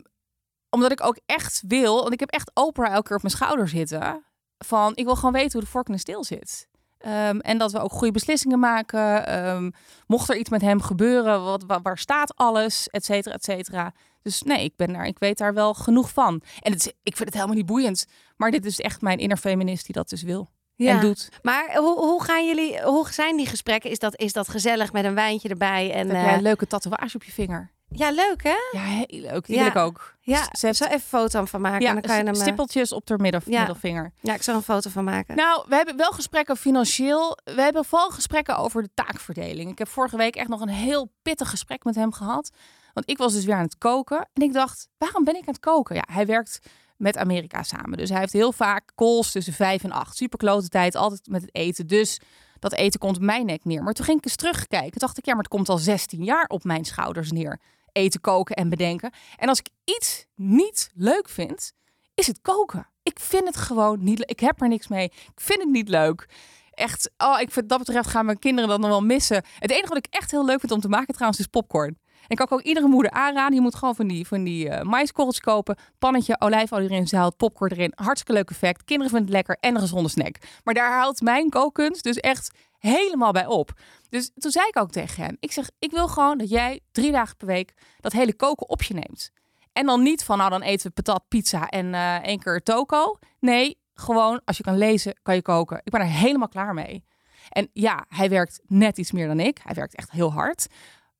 omdat ik ook echt wil, want ik heb echt Oprah elke keer op mijn schouder zitten. Van ik wil gewoon weten hoe de vork in de steel zit. Ehm, en dat we ook goede beslissingen maken. Ehm, mocht er iets met hem gebeuren, wat, wa- waar staat alles, et cetera, et cetera. Dus nee, ik ben daar, ik weet daar wel genoeg van. En het is, ik vind het helemaal niet boeiend. Maar dit is echt mijn innerfeminist die dat dus wil en doet. Maar hoe, hoe gaan jullie, hoe zijn die gesprekken? Is dat, is dat gezellig met een wijntje erbij? En, Heb eh, jij een leuke tatoeage op je vinger? Ja, leuk hè? Ja, heel leuk. Die Ja. wil ik ook. Ja, Ze heeft zo even een foto van maken. Ja, en dan kan je hem, eh, stippeltjes op de midden, Ja. middelvinger. ja, ik zal een foto van maken. Nou, we hebben wel gesprekken financieel. We hebben vooral gesprekken over de taakverdeling. Ik heb vorige week echt nog een heel pittig gesprek met hem gehad. Want ik was dus weer aan het koken. En ik dacht, waarom ben ik aan het koken? Ja, hij werkt met Amerika samen. Dus hij heeft heel vaak calls tussen vijf en acht. Super klote tijd, altijd met het eten. Dus dat eten komt op mijn nek neer. Maar toen ging ik eens terugkijken. Toen dacht ik, ja, maar het komt al 16 jaar op mijn schouders neer. Eten, koken en bedenken. En als ik iets niet leuk vind, is het koken. Ik vind het gewoon niet leuk. Ik heb er niks mee. Ik vind het niet leuk. Echt, oh, ik vind dat betreft gaan mijn kinderen dat nog wel missen. Het enige wat ik echt heel leuk vind om te maken trouwens is popcorn. En ik kan ook iedere moeder aanraden. Je moet gewoon van die, van die eh maiskorrels kopen. Pannetje, olijfolie erin, zout, popcorn erin. Hartstikke leuk effect. Kinderen vinden het lekker en een gezonde snack. Maar daar haalt mijn kookkunst dus echt helemaal bij op. Dus toen zei ik ook tegen hem. Ik zeg, ik wil gewoon dat jij drie dagen per week dat hele koken op je neemt. En dan niet van, nou dan eten we patat, pizza en eh één keer toko. Nee, gewoon als je kan lezen, kan je koken. Ik ben er helemaal klaar mee. En ja, hij werkt net iets meer dan ik. Hij werkt echt heel hard.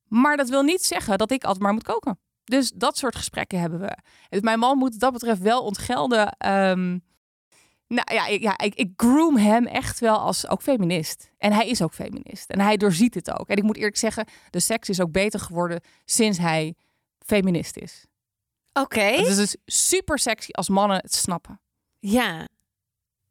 Maar dat wil niet zeggen dat ik altijd maar moet koken. Dus dat soort gesprekken hebben we. Mijn man moet dat betreft wel ontgelden. Ehm, nou ja, ik, ja ik, ik groom hem echt wel als ook feminist. En hij is ook feminist. En hij doorziet het ook. En ik moet eerlijk zeggen, de seks is ook beter geworden sinds hij feminist is. Oké. Het is dus super sexy als mannen het snappen. Ja.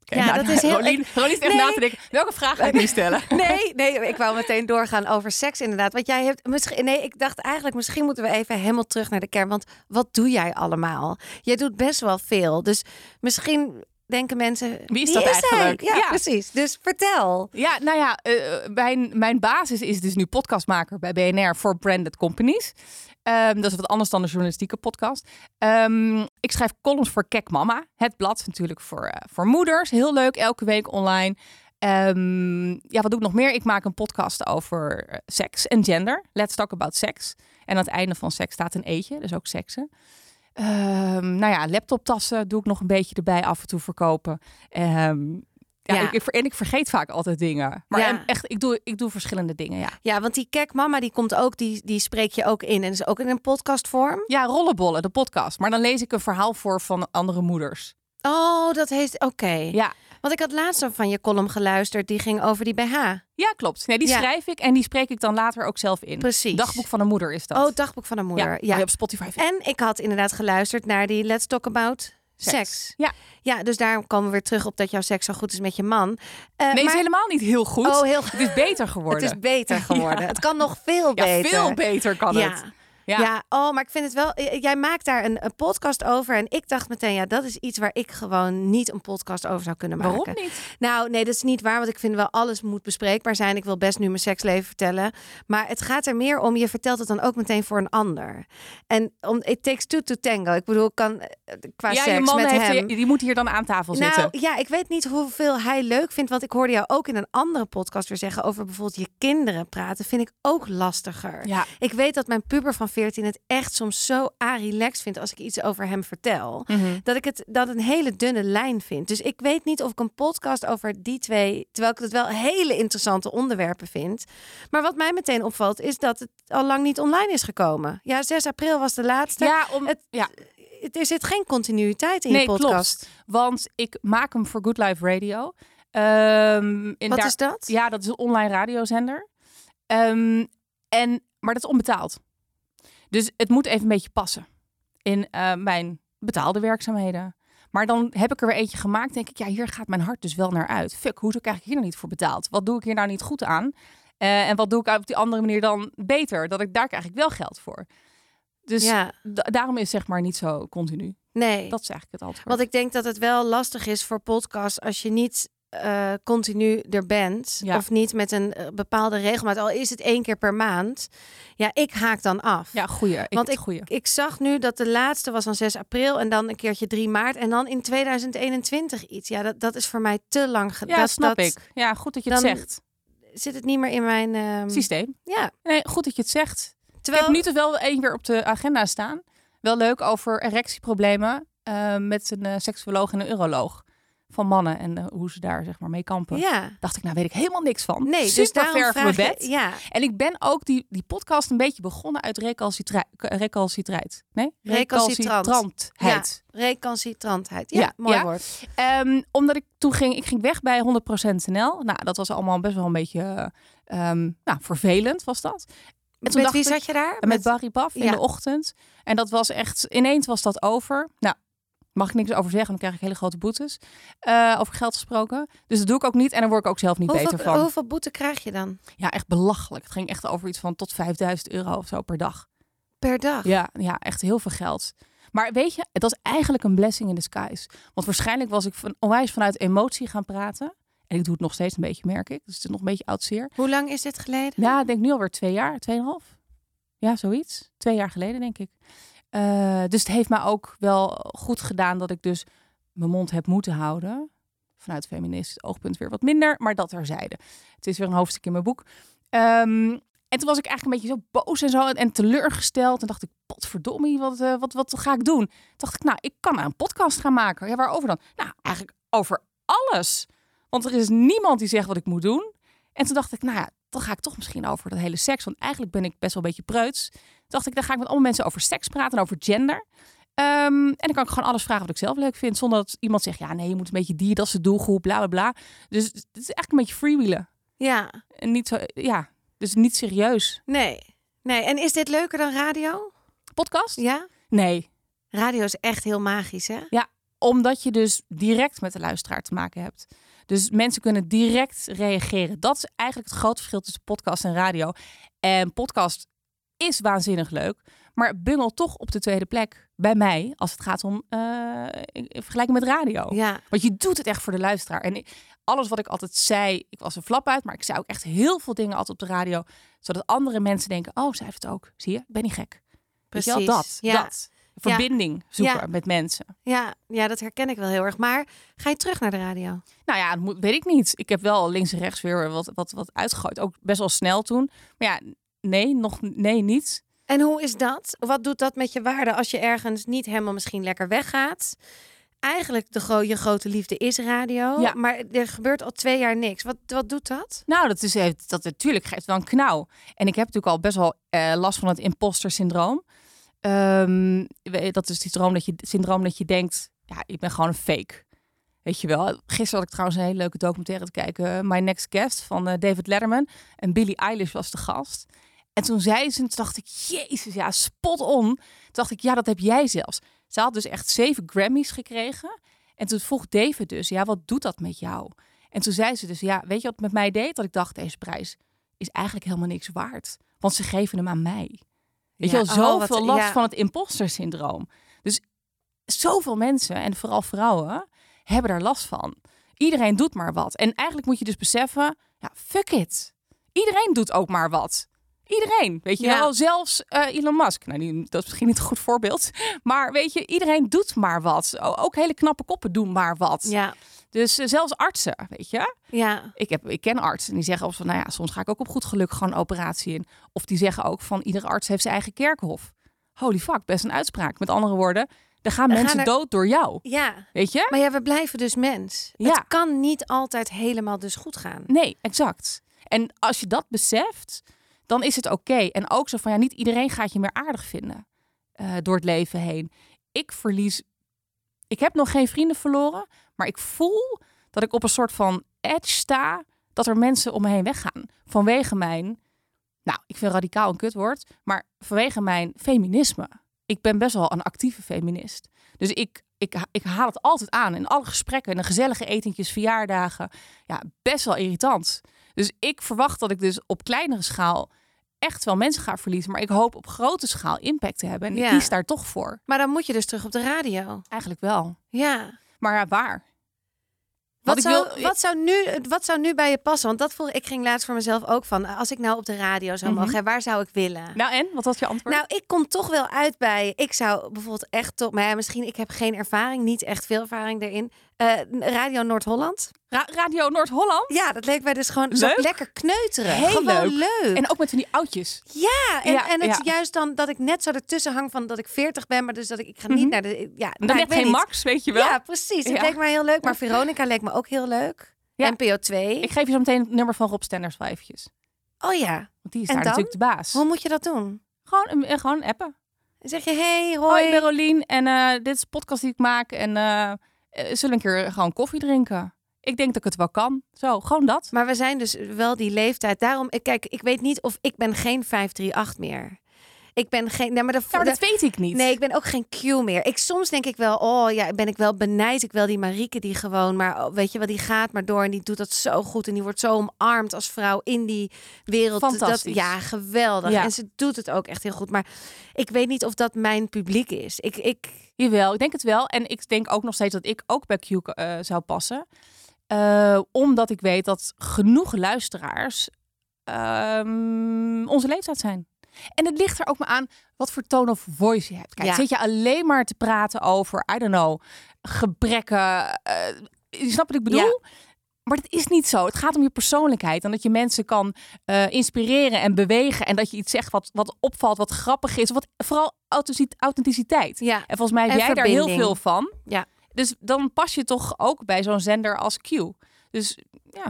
Oké, Ja, nou, dat nou, is heel- Rolien, Rolien is echt Nee. na te denken. Welke vraag ga ik nu stellen? Nee, nee, ik wou meteen doorgaan over seks inderdaad. Want jij hebt misschien, nee, ik dacht eigenlijk misschien moeten we even helemaal terug naar de kern. Want wat doe jij allemaal? Jij doet best wel veel. Dus misschien denken mensen. Wie is dat eigenlijk? Ja, Ja. precies. Dus vertel. Ja, nou ja, eh, mijn, mijn basis is dus nu podcastmaker bij BNR voor branded companies. Ehm, dat is wat anders dan de journalistieke podcast. Ehm, ik schrijf columns voor Kek Mama, het blad natuurlijk voor, eh, voor moeders. Heel leuk, elke week online. Ehm, ja, wat doe ik nog meer? Ik maak een podcast over eh, seks en gender. Let's talk about sex. En aan het einde van seks staat een eetje, dus ook seksen. Ehm, nou ja, laptoptassen doe ik nog een beetje erbij af en toe verkopen. Ehm, ja, Ja. Ik, en ik vergeet vaak altijd dingen. Maar Ja. echt, ik doe, ik doe verschillende dingen, ja. Ja, want die kek mama die komt ook, die, die spreek je ook in. En is ook in een podcastvorm. Ja, Rollenbollen, de podcast. Maar dan lees ik een verhaal voor van andere moeders. Oh, dat heet. Oké. Ja, Want ik had laatst van je column geluisterd. Die ging over die BH. ja klopt. Nee, die Ja. schrijf ik en die spreek ik dan later ook zelf in. Precies. Dagboek van een moeder is dat. Oh, dagboek van een moeder. ja, Ja. op Spotify. En ik had inderdaad geluisterd naar die Let's Talk About Seks. Seks. Ja. Ja, dus daarom komen we weer terug op dat jouw seks zo goed is met je man. Eh, Nee, het maar- is helemaal niet heel goed. Oh, heel Het is beter geworden. Het is beter geworden. Ja. Het kan nog veel ja, beter. veel beter kan ja. het. Ja. Ja. oh, maar ik vind het wel. Jij maakt daar een, een podcast over. En ik dacht meteen, ja, dat is iets waar ik gewoon niet een podcast over zou kunnen maken. Waarom niet? Nou, nee, dat is niet waar. Want ik vind wel alles moet bespreekbaar zijn. Ik wil best nu mijn seksleven vertellen. Maar het gaat er meer om, je vertelt het dan ook meteen voor een ander. En om, it takes two to tango. Ik bedoel, ik kan eh, qua Ja, seks je man met heeft, hem. die moet hier dan aan tafel Nou zitten. ja, ik weet niet hoeveel hij leuk vindt. Want ik hoorde jou ook in een andere podcast weer zeggen over bijvoorbeeld je kinderen praten. Vind ik ook lastiger. Ja. Ik weet dat mijn puber van 14 het echt soms zo relaxed vindt als ik iets over hem vertel. Mhm. Dat ik het dat een hele dunne lijn vind. Dus ik weet niet of ik een podcast over die twee, terwijl ik het wel hele interessante onderwerpen vind. Maar wat mij meteen opvalt is dat het al lang niet online is gekomen. Ja, 6 april was de laatste. Ja, om, Het- ja. Het- Er zit geen continuïteit in Nee, je podcast. klopt. Want ik maak hem voor Good Life Radio. En Wat daar- is dat? Ja, dat is een online radiozender. Ehm, en, maar dat is onbetaald. Dus het moet even een beetje passen in eh, mijn betaalde werkzaamheden. Maar dan heb ik er weer eentje gemaakt. Denk ik, ja, hier gaat mijn hart dus wel naar uit. Fuck, hoezo krijg ik hier nou niet voor betaald? Wat doe ik hier nou niet goed aan? Eh, en wat doe ik op die andere manier dan beter? Dat ik daar krijg ik wel geld voor. Dus ja, da- daarom is zeg maar niet zo continu. nee. Dat is eigenlijk het antwoord. Want ik denk dat het wel lastig is voor podcasts als je niet eh, continu er bent. Ja. Of niet met een eh, bepaalde regelmaat. Al is het één keer per maand. Ja, ik haak dan af. ja, goeie. Ik, Want goeie. Ik zag nu dat de laatste was aan 6 april en dan een keertje 3 maart en dan in 2021 iets. Ja, dat, dat is voor mij te lang Ja, gedaan. snap ik. Ja, goed dat je het zegt. Zit het niet meer in mijn ehm, Systeem. Ja, Nee, goed dat je het zegt. terwijl Ik heb nu toch wel één weer op de agenda staan. Wel leuk over erectieproblemen eh, met een seksuoloog en een uroloog van mannen en eh, hoe ze daar zeg maar mee kampen. ja. Dacht ik, nou weet ik helemaal niks van. Nee, Super dus daarom ver van mijn bed. je, ja, En ik ben ook die, die podcast een beetje begonnen uit recalcitreit. recalcitreit. Nee? Recalcitrant. Recalcitrantheid. recalcitrantheid. Ja, Ja, mooi ja. woord. Ehm, omdat ik toen ging, ik ging weg bij 100% NL. Nou, dat was allemaal best wel een beetje ehm, nou, vervelend was dat. En toen Met wie dacht zat je daar? met Barry Baf in de ochtend. En dat was echt, ineens was dat over. Nou, mag ik niks over zeggen, dan krijg ik hele grote boetes. Eh, over geld gesproken. Dus dat doe ik ook niet en daar word ik ook zelf niet beter van. hoeveel boete krijg je dan Ja, echt belachelijk. Het ging echt over iets van tot 5000 euro of zo per dag. per dag? Ja, ja, echt heel veel geld. Maar weet je, dat is eigenlijk een blessing in disguise. Want waarschijnlijk was ik van, onwijs vanuit emotie gaan praten. En ik doe het nog steeds een beetje, merk ik. Dus het is nog een beetje oud zeer. Hoe lang is dit geleden? Ja, ik denk nu alweer twee jaar, tweeënhalf. Ja, zoiets. Twee jaar geleden, denk ik. Eh, dus het heeft mij ook wel goed gedaan dat ik dus mijn mond heb moeten houden. Vanuit feministisch oogpunt weer wat minder, maar dat terzijde. Het is weer een hoofdstuk in mijn boek. Ehm, en toen was ik eigenlijk een beetje zo boos en zo en teleurgesteld. En dacht ik, potverdomme, wat, eh, wat, wat ga ik doen? Dacht ik, nou, ik kan een podcast gaan maken. Ja, waarover dan? Nou, eigenlijk over alles. Want er is niemand die zegt wat ik moet doen. En toen dacht ik, nou ja, dan ga ik toch misschien over dat hele seks. Want eigenlijk ben ik best wel een beetje preuts. Toen dacht ik, dan ga ik met allemaal mensen over seks praten en over gender. Ehm, en dan kan ik gewoon alles vragen wat ik zelf leuk vind. Zonder dat iemand zegt, ja nee, je moet een beetje die, dat is de doelgroep, bla bla bla. Dus het is eigenlijk een beetje freewheelen. Ja, En niet zo, ja, dus niet serieus. nee. Nee, en is dit leuker dan radio? Podcast? Ja? Nee. Radio is echt heel magisch, hè? Omdat je dus direct met de luisteraar te maken hebt. Dus mensen kunnen direct reageren. Dat is eigenlijk het grote verschil tussen podcast en radio. En podcast is waanzinnig leuk, maar bungelt toch op de tweede plek bij mij als het gaat om in in vergelijking met radio. Ja, Want je doet het echt voor de luisteraar. En alles wat ik altijd zei, ik was een flap uit, maar ik zei ook echt heel veel dingen altijd op de radio, zodat andere mensen denken: oh, zij heeft het ook. Zie je, ik ben niet gek. Weet je wel? precies. dat, ja. dat. Verbinding zoeken Ja. met mensen. Ja, ja, dat herken ik wel heel erg. Maar ga je terug naar de radio? Nou ja, dat weet ik niet. Ik heb wel links en rechts weer wat, wat, wat uitgegooid. Ook best wel snel toen. Maar ja, nee, nog nee, niet. En hoe is dat? Wat doet dat met je waarde als je ergens niet helemaal misschien lekker weggaat? Eigenlijk de gro je grote liefde is radio, Ja. maar er gebeurt al twee jaar niks. Wat, wat doet dat? Nou, dat is dat natuurlijk geeft wel een knauw. En ik heb natuurlijk al best wel eh, last van het imposter syndroom. Ehm, dat is die syndroom dat je syndroom dat je denkt, ja, ik ben gewoon een fake. Weet je wel. Gisteren had ik trouwens een hele leuke documentaire te kijken, My Next Guest van eh, David Letterman en Billie Eilish was de gast. En toen zei ze, toen dacht ik, jezus, ja, spot on. Toen dacht ik, ja, dat heb jij zelfs. Ze had dus echt zeven Grammys gekregen. En toen vroeg David dus, ja, wat doet dat met jou? En toen zei ze dus, ja, weet je wat het met mij deed? Dat ik dacht, deze prijs is eigenlijk helemaal niks waard. Want ze geven hem aan mij. Weet Ja, je wel, oh, wat- zoveel last ja. van het imposter syndroom. Dus zoveel mensen, en vooral vrouwen, hebben daar last van. Iedereen doet maar wat. En eigenlijk moet je dus beseffen, ja, fuck it. Iedereen doet ook maar wat. Iedereen, weet je Ja. wel. Zelfs eh, Elon Musk. Nou, die, dat is misschien niet een goed voorbeeld. Maar weet je, iedereen doet maar wat. Ook hele knappe koppen doen maar wat. Ja, Dus eh, zelfs artsen, weet je. ja, Ik, heb, ik ken artsen en die zeggen of van, nou ja, soms ga ik ook op goed geluk gewoon een operatie in. Of die zeggen ook van, iedere arts heeft zijn eigen kerkhof. Holy fuck, best een uitspraak. Met andere woorden, er gaan mensen gaan er- dood door jou. ja. Weet je? Maar ja, we blijven dus mens. Ja. Het kan niet altijd helemaal dus goed gaan. Nee, exact. En als je dat beseft, dan is het oké. En ook zo van, ja, niet iedereen gaat je meer aardig vinden eh, door het leven heen. Ik verlies... Ik heb nog geen vrienden verloren, maar ik voel dat ik op een soort van edge sta, dat er mensen om me heen weggaan. Vanwege mijn, nou, ik vind radicaal een kutwoord, maar vanwege mijn feminisme. Ik ben best wel een actieve feminist. Dus ik, ik, ik haal het altijd aan in alle gesprekken, in de gezellige etentjes, verjaardagen. Ja, best wel irritant. Dus ik verwacht dat ik dus op kleinere schaal echt wel mensen ga verliezen. Maar ik hoop op grote schaal impact te hebben. En Ja. ik kies daar toch voor. Maar dan moet je dus terug op de radio. Eigenlijk wel. Ja. Maar ja, waar? Wat zou, wil- wat, zou nu, wat zou nu bij je passen? Want dat vroeg ik ging laatst voor mezelf ook van. Als ik nou op de radio zou Mhm. mogen, waar zou ik willen? Nou en? Wat was je antwoord? Nou, ik kom toch wel uit bij. Ik zou bijvoorbeeld echt toch. Maar ja, misschien ik heb geen ervaring, niet echt veel ervaring erin. Eh, Radio Noord-Holland. Ra- Radio Noord-Holland? Ja, dat leek mij dus gewoon zo lekker kneuteren. Heel gewoon leuk. leuk. En ook met van die oudjes. ja, en, Ja, en het ja. is juist dan dat ik net zo ertution hang van dat ik 40 ben, maar dus dat ik, ik ga niet Mhm. naar de. Ja, Dan nou, ik geen niet. Max, weet je wel. Ja, precies. Het leek mij heel leuk. Maar Veronica leek me ook heel leuk. Ja. NPO 2. Ik geef je zo meteen het nummer van Rob Stenders wel eventjes. Oh ja. Want die is En daar dan? natuurlijk de baas. Hoe moet je dat doen? Gewoon, eh, gewoon appen. Dan zeg je hey, Hoi, hoi. ik ben Rolien en eh, dit is de podcast die ik maak. En eh, eh, zullen we een keer gewoon koffie drinken? Ik denk dat ik het wel kan. Zo, gewoon dat. Maar we zijn dus wel die leeftijd. Daarom, ik- kijk, ik weet niet of ik ben geen 538 meer. Ik ben geen. Nee, maar de, Ja, maar dat de- weet ik niet. Nee, ik ben ook geen Q meer. Ik, soms denk ik wel, oh ja, ben ik wel benijd. Ik wel die Marieke die gewoon, maar oh, weet je wel, die gaat maar door en die doet dat zo goed. En die wordt zo omarmd als vrouw in die wereld. Fantastisch. Dat, ja, geweldig. Ja. En ze doet het ook echt heel goed. Maar ik weet niet of dat mijn publiek is. Ik, ik, Jawel, ik denk het wel. En ik denk ook nog steeds dat ik ook bij Q eh, zou passen. Eh, omdat ik weet dat genoeg luisteraars ehm, onze leeftijd zijn. En het ligt er ook maar aan wat voor tone of voice je hebt. Kijk, Ja. zit je alleen maar te praten over, I don't know, gebrekken. eh, je snapt wat ik bedoel? Maar dat is niet zo. Het gaat om je persoonlijkheid. En dat je mensen kan eh, inspireren en bewegen. En dat je iets zegt wat, wat opvalt, wat grappig is. Wat, vooral authentic- authenticiteit. ja. En volgens mij heb En jij daar heel veel van. Ja. Dus dan pas je toch ook bij zo'n zender als Q. Dus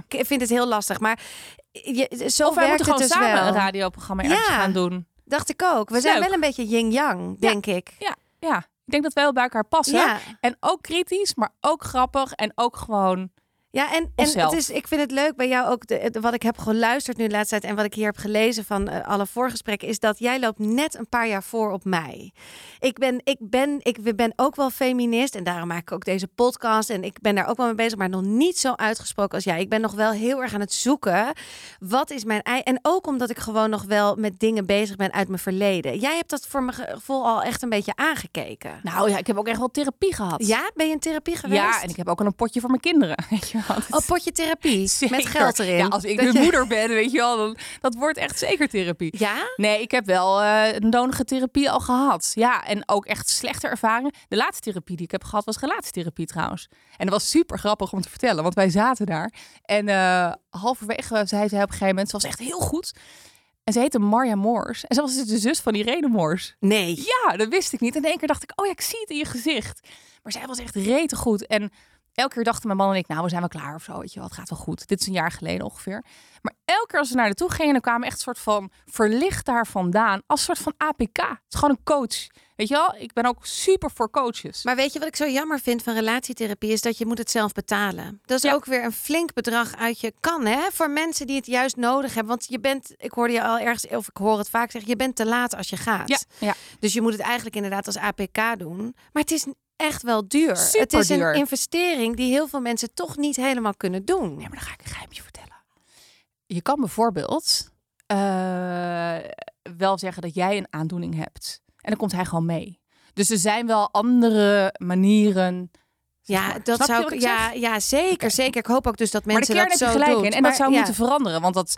Ik vind het heel lastig. Maar je, zo of wij moeten gewoon dus samen wel. een radioprogramma ergens Ja. gaan doen. Dacht ik ook. We zijn wel een beetje yin-yang, denk ik. Ja, ik denk dat wij wel bij elkaar passen. Ja. En ook kritisch, maar ook grappig. En ook gewoon... Ja, en, en het is, ik vind het leuk bij jou ook, de, de- wat ik heb geluisterd nu de laatste tijd en wat ik hier heb gelezen van eh, alle voorgesprekken, is dat jij loopt net een paar jaar voor op mij. Ik ben, ik ben, ik ben ook wel feminist en daarom maak ik ook deze podcast en ik ben daar ook wel mee bezig, maar nog niet zo uitgesproken als jij. Ik ben nog wel heel erg aan het zoeken, wat is mijn ei En ook omdat ik gewoon nog wel met dingen bezig ben uit mijn verleden. Jij hebt dat voor mijn gevoel al echt een beetje aangekeken. Nou ja, ik heb ook echt wel therapie gehad. Ja, ben je in therapie geweest? Ja, en ik heb ook al een potje voor mijn kinderen. Weet je Dat Oh, potje therapie. Met geld erin. Ja, als ik de je- moeder ben, weet je wel, dan, dat wordt echt zeker therapie. Ja? Nee, ik heb wel eh, een nodige therapie al gehad. Ja, en ook echt slechte ervaringen. De laatste therapie die ik heb gehad was relatietherapie trouwens. En dat was super grappig om te vertellen, want wij zaten daar. En eh, halverwege zei zij op een gegeven moment, ze was echt heel goed. En ze heette Marja Moors. En ze was dus de zus van Irene Moors. Nee. Ja, dat wist ik niet. En in één keer dacht ik, oh ja, ik zie het in je gezicht. Maar zij was echt rete goed. En elke keer dachten mijn man en ik, nou, we zijn wel klaar of zo. Weet je wel, het gaat wel goed. Dit is een jaar geleden ongeveer. Maar elke keer als we naar naartoe gingen, dan kwamen echt een soort van verlicht daar vandaan. Als een soort van APK. Het is gewoon een coach. Weet je wel, ik ben ook super voor coaches. Maar weet je wat ik zo jammer vind van relatietherapie is dat je moet het zelf betalen. Dat is Ja. ook weer een flink bedrag uit je kan hè voor mensen die het juist nodig hebben. Want je bent, ik hoorde je al ergens of ik hoor het vaak zeggen, je bent te laat als je gaat. ja, ja. Dus je moet het eigenlijk inderdaad als APK doen. Maar het is echt wel duur. het is een investering die heel veel mensen toch niet helemaal kunnen doen. Nee, maar dan ga ik een geheimje vertellen. Je kan bijvoorbeeld eh, wel zeggen dat jij een aandoening hebt. En dan komt hij gewoon mee. Dus er zijn wel andere manieren. Ja, dat Snap je zou wat ik. Ja, zeg? ja, zeker, zeker. Ik hoop ook dus dat Maar de mensen kern dat heb je zo gelijk doen. in. En Maar dat zou ja, moeten veranderen. Want dat,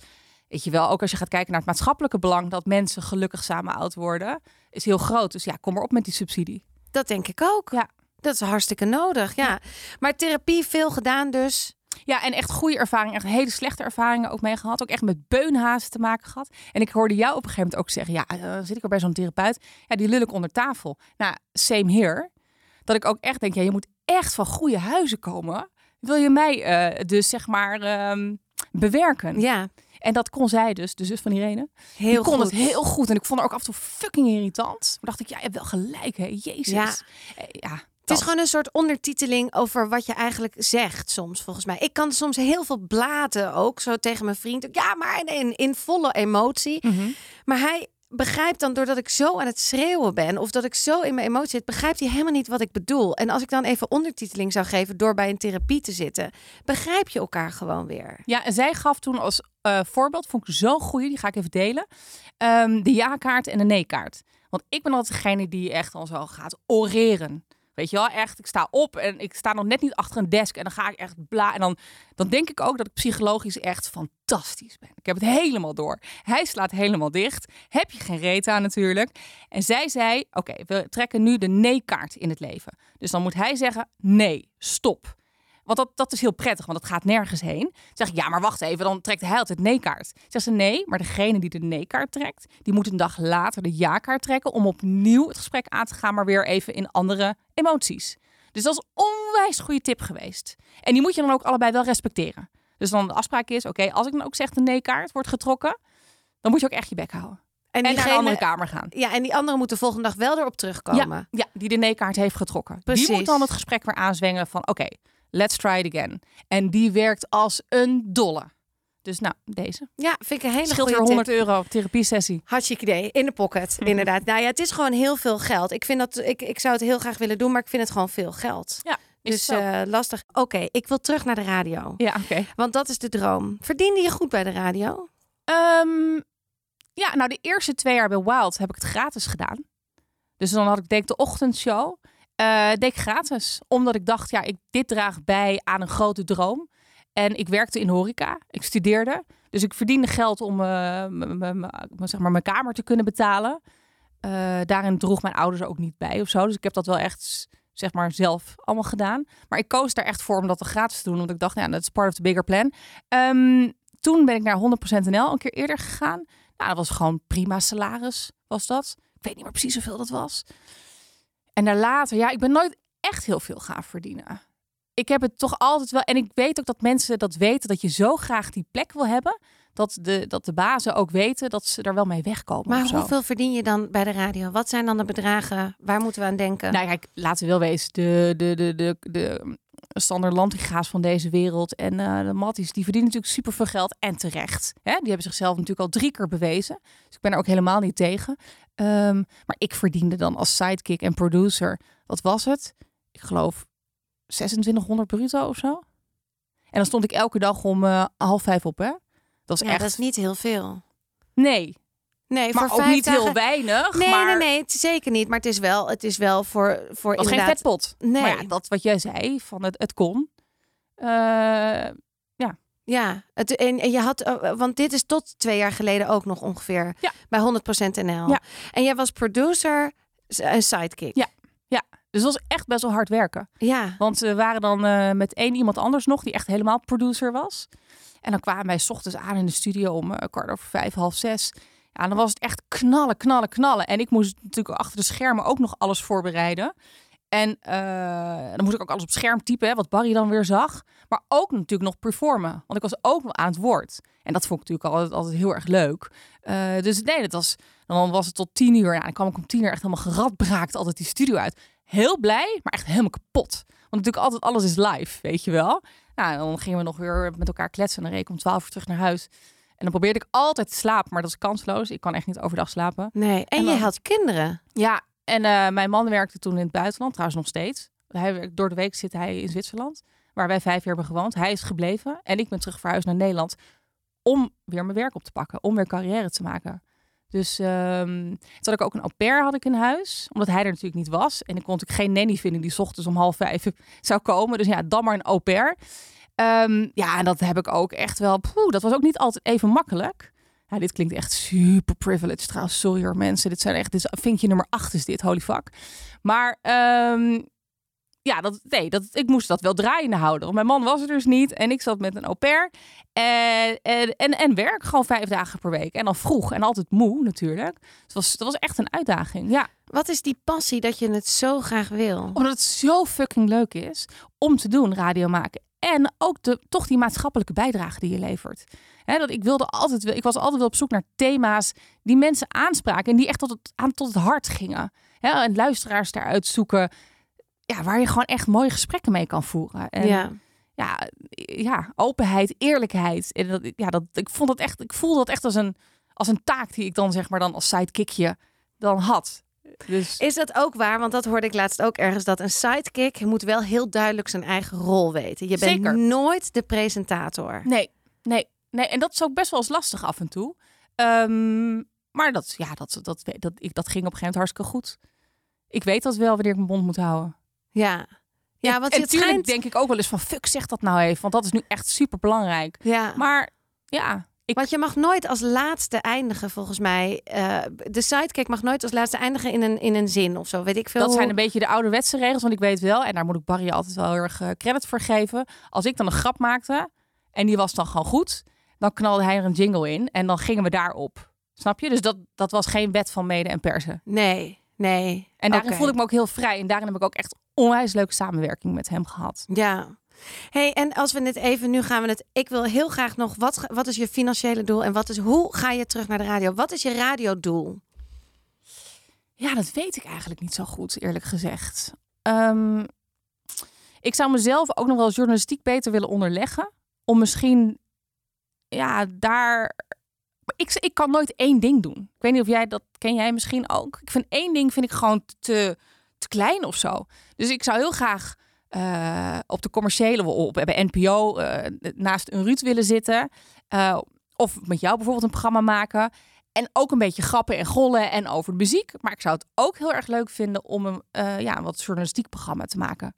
weet je wel, ook als je gaat kijken naar het maatschappelijke belang dat mensen gelukkig samen oud worden, is heel groot. Dus ja, kom maar op met die subsidie. Dat denk ik ook. Ja. Dat is hartstikke nodig. Ja. Maar therapie veel gedaan dus. Ja, en echt goede ervaringen, echt hele slechte ervaringen ook mee gehad. Ook echt met beunhazen te maken gehad. En ik hoorde jou op een gegeven moment ook zeggen, ja, eh, dan zit ik er bij zo'n therapeut. Ja, die lul ik onder tafel. Nou, same here. Dat ik ook echt denk, ja, je moet echt van goede huizen komen. Wil je mij eh, dus zeg maar ehm, bewerken? Ja, En dat kon zij dus, de zus van Irene. heel die kon goed. het heel goed. En ik vond haar ook af en toe fucking irritant. Maar dacht ik, ja, je hebt wel gelijk, hè. Jezus. Ja. Eh, ja Het is gewoon een soort ondertiteling over wat je eigenlijk zegt soms, volgens mij. Ik kan soms heel veel blaten ook, zo tegen mijn vriend. Ja, maar in, in volle emotie. Mhm. Maar hij begrijpt dan doordat ik zo aan het schreeuwen ben of dat ik zo in mijn emotie zit, begrijpt hij helemaal niet wat ik bedoel. En als ik dan even ondertiteling zou geven door bij een therapie te zitten, begrijp je elkaar gewoon weer. Ja, en zij gaf toen als eh, voorbeeld, vond ik zo'n goeie, die ga ik even delen, ehm, de ja-kaart en de nee-kaart. Want ik ben altijd degene die echt al zo gaat oreren. Weet je wel, echt, ik sta op en ik sta nog net niet achter een desk en dan ga ik echt bla. En dan, dan denk ik ook dat ik psychologisch echt fantastisch ben. Ik heb het helemaal door. Hij slaat helemaal dicht. Heb je geen reet aan natuurlijk. En zij zei, oké, we trekken nu de nee-kaart in het leven. Dus dan moet hij zeggen, nee, stop. Want dat, dat is heel prettig, want dat gaat nergens heen. Zeg ik, ja, maar wacht even, dan trekt hij altijd nee-kaart. Zegt ze, nee, maar degene die de nee-kaart trekt, die moet een dag later de ja-kaart trekken om opnieuw het gesprek aan te gaan, maar weer even in andere emoties. Dus dat is onwijs goede tip geweest. En die moet je dan ook allebei wel respecteren. Dus dan de afspraak is, oké, als ik dan ook zeg de nee-kaart wordt getrokken, dan moet je ook echt je bek houden. En, naar een andere kamer gaan. Ja, en die andere moet de volgende dag wel erop terugkomen. Ja, ja die de nee-kaart heeft getrokken. Precies. Die moet dan het gesprek weer aanzwengelen van, oké, Let's try it again. En die werkt als een dolle. Dus nou, deze. Ja, vind ik een hele Scheelt goede 100 euro therapie sessie. Hartstikke idee. In de pocket, inderdaad. Nou ja, het is gewoon heel veel geld. Ik, vind dat, ik, ik zou het heel graag willen doen, maar ik vind het gewoon veel geld. Ja. Dus uh, lastig. Oké, ik wil terug naar de radio. Ja, oké. Want dat is de droom. Verdiende je goed bij de radio? Um, ja, nou de eerste twee jaar bij Wild heb ik het gratis gedaan. Dus dan had ik denk de ochtendshow. Uh, deed ik gratis. Omdat ik dacht, ja, ik, dit draagt bij aan een grote droom. En ik werkte in horeca. Ik studeerde. Dus ik verdiende geld om uh, zeg maar, mijn kamer te kunnen betalen. Uh, daarin droeg mijn ouders ook niet bij of zo. Dus ik heb dat wel echt zeg maar zelf allemaal gedaan. Maar ik koos daar echt voor om dat gratis te doen. Want ik dacht, ja, dat is part of the bigger plan. Um, toen ben ik naar 100% NL een keer eerder gegaan. Nou, dat was gewoon prima salaris, was dat. Ik weet niet meer precies hoeveel dat was. En daar later, ja, ik ben nooit echt heel veel gaan verdienen. Ik heb het toch altijd wel. En ik weet ook dat mensen dat weten, dat je zo graag die plek wil hebben. Dat de, dat de bazen ook weten dat ze er wel mee wegkomen. Maar hoeveel verdien je dan bij de radio? Wat zijn dan de bedragen? Waar moeten we aan denken? Nou, kijk, laten we wel wezen. De, de, de, de, de Sander Lantinga's van deze wereld en uh, de Matties, die verdienen natuurlijk superveel geld en terecht. Hè? Die hebben zichzelf natuurlijk al drie keer bewezen. Dus ik ben er ook helemaal niet tegen. Um, maar ik verdiende dan als sidekick en producer, wat was het? Ik geloof 2600 bruto of zo. En dan stond ik elke dag om uh, half vijf op, hè? Dat is ja, echt... dat is niet heel veel. Nee, Nee, maar voor ook niet dagen... heel weinig. Nee, maar... nee, nee, zeker niet. Maar het is wel, het is wel voor, voor was inderdaad... geen vetpot. Nee. Maar ja, dat wat jij zei, van het, het kon. Uh, ja. Het, en, en je had, uh, want dit is tot twee jaar geleden ook nog ongeveer ja. bij 100% NL. Ja. En jij was producer en sidekick. Ja, ja. Dus dat was echt best wel hard werken. Ja. Want we waren dan uh, met één iemand anders nog, die echt helemaal producer was. En dan kwamen wij s ochtends aan in de studio om uh, kwart over vijf, half zes. Ja, dan was het echt knallen, knallen, knallen. En ik moest natuurlijk achter de schermen ook nog alles voorbereiden. En uh, dan moest ik ook alles op scherm typen, hè, wat Barry dan weer zag. Maar ook natuurlijk nog performen. Want ik was ook aan het woord. En dat vond ik natuurlijk altijd, altijd heel erg leuk. Uh, dus nee, dat was, dan was het tot tien uur. Ja, dan kwam ik om tien uur echt helemaal geradbraakt altijd die studio uit. Heel blij, maar echt helemaal kapot. Want natuurlijk altijd alles is live, weet je wel. Nou, dan gingen we nog weer met elkaar kletsen. En dan reed ik om twaalf uur terug naar huis. En dan probeerde ik altijd te slapen, maar dat is kansloos. Ik kan echt niet overdag slapen. Nee, en, en dan, je had kinderen. Ja, en uh, mijn man werkte toen in het buitenland, trouwens nog steeds. Hij door de week zit hij in Zwitserland, waar wij vijf jaar hebben gewoond. Hij is gebleven en ik ben terug verhuisd naar Nederland om weer mijn werk op te pakken, om weer carrière te maken. Dus um, toen had ik ook een au pair had ik in huis, omdat hij er natuurlijk niet was. En ik kon natuurlijk geen nanny vinden die ochtends om half vijf zou komen. Dus ja, dan maar een au pair. Um, ja, en dat heb ik ook echt wel. Poeh, dat was ook niet altijd even makkelijk. Ja, dit klinkt echt super privileged trouwens. Sorry hoor mensen. Dit zijn echt, dit is vinkje nummer 8 is dit, holy fuck. Maar um, ja, dat, nee, dat, ik moest dat wel draaiende houden. Want mijn man was er dus niet. En ik zat met een au pair. En, en, en, en werk gewoon vijf dagen per week. En dan vroeg. En altijd moe natuurlijk. Dus het was, dat was echt een uitdaging. Ja. Wat is die passie dat je het zo graag wil? Omdat het zo fucking leuk is om te doen, radio maken. En ook de, toch die maatschappelijke bijdrage die je levert. He, dat ik, wilde altijd, ik was altijd wel op zoek naar thema's die mensen aanspraken. En die echt tot het, aan tot het hart gingen. He, en luisteraars daaruit zoeken. Ja, waar je gewoon echt mooie gesprekken mee kan voeren. En, ja. Ja, ja, openheid, eerlijkheid. En dat, ja, dat, ik vond dat echt, ik voelde dat echt als een, als een taak die ik dan zeg maar dan als sidekickje dan had. Dus Is dat ook waar? Want dat hoorde ik laatst ook ergens. Dat een sidekick moet wel heel duidelijk zijn eigen rol weten. Je bent Zeker. nooit de presentator. nee, nee, nee. En dat is ook best wel eens lastig af en toe. Ehm, maar dat, ja, dat, dat, dat, ik, dat ging op een gegeven moment hartstikke goed. Ik weet dat wel wanneer ik mijn mond moet houden. Ja. Ja, want en het tuurlijk schijnt... denk ik ook wel eens van fuck, zeg dat nou even, want dat is nu echt super belangrijk. Ja. Maar ja, ik, Want je mag nooit als laatste eindigen, volgens mij. Eh, de sidekick mag nooit als laatste eindigen in een, in een zin of zo. Weet ik veel. dat zijn een beetje de ouderwetse regels, want ik weet wel, en daar moet ik Barry altijd wel heel erg eh, credit voor geven. Als ik dan een grap maakte en die was dan gewoon goed, dan knalde hij er een jingle in en dan gingen we daarop. Snap je? Dus dat, dat was geen wet van mede en persen. Nee, nee. En daarin Oké. voelde ik me ook heel vrij. En daarin heb ik ook echt onwijs leuke samenwerking met hem gehad. Ja. Hey, en als we het even, nu gaan we het. Ik wil heel graag nog, wat, wat is je financiële doel en wat is, hoe ga je terug naar de radio? Wat is je radiodoel? Ja, dat weet ik eigenlijk niet zo goed, eerlijk gezegd. Ehm, ik zou mezelf ook nog wel journalistiek beter willen onderleggen. Om misschien, ja, daar... Ik, ik kan nooit één ding doen. Ik weet niet of jij dat, ken jij misschien ook? Ik vind één ding vind ik gewoon te, te klein of zo. Dus ik zou heel graag eh, op de commerciële, op, bij NPO, eh, naast een Ruud willen zitten. Eh, of met jou bijvoorbeeld een programma maken. En ook een beetje grappen en gollen en over de muziek. Maar ik zou het ook heel erg leuk vinden om een, ja, een wat journalistiek programma te maken.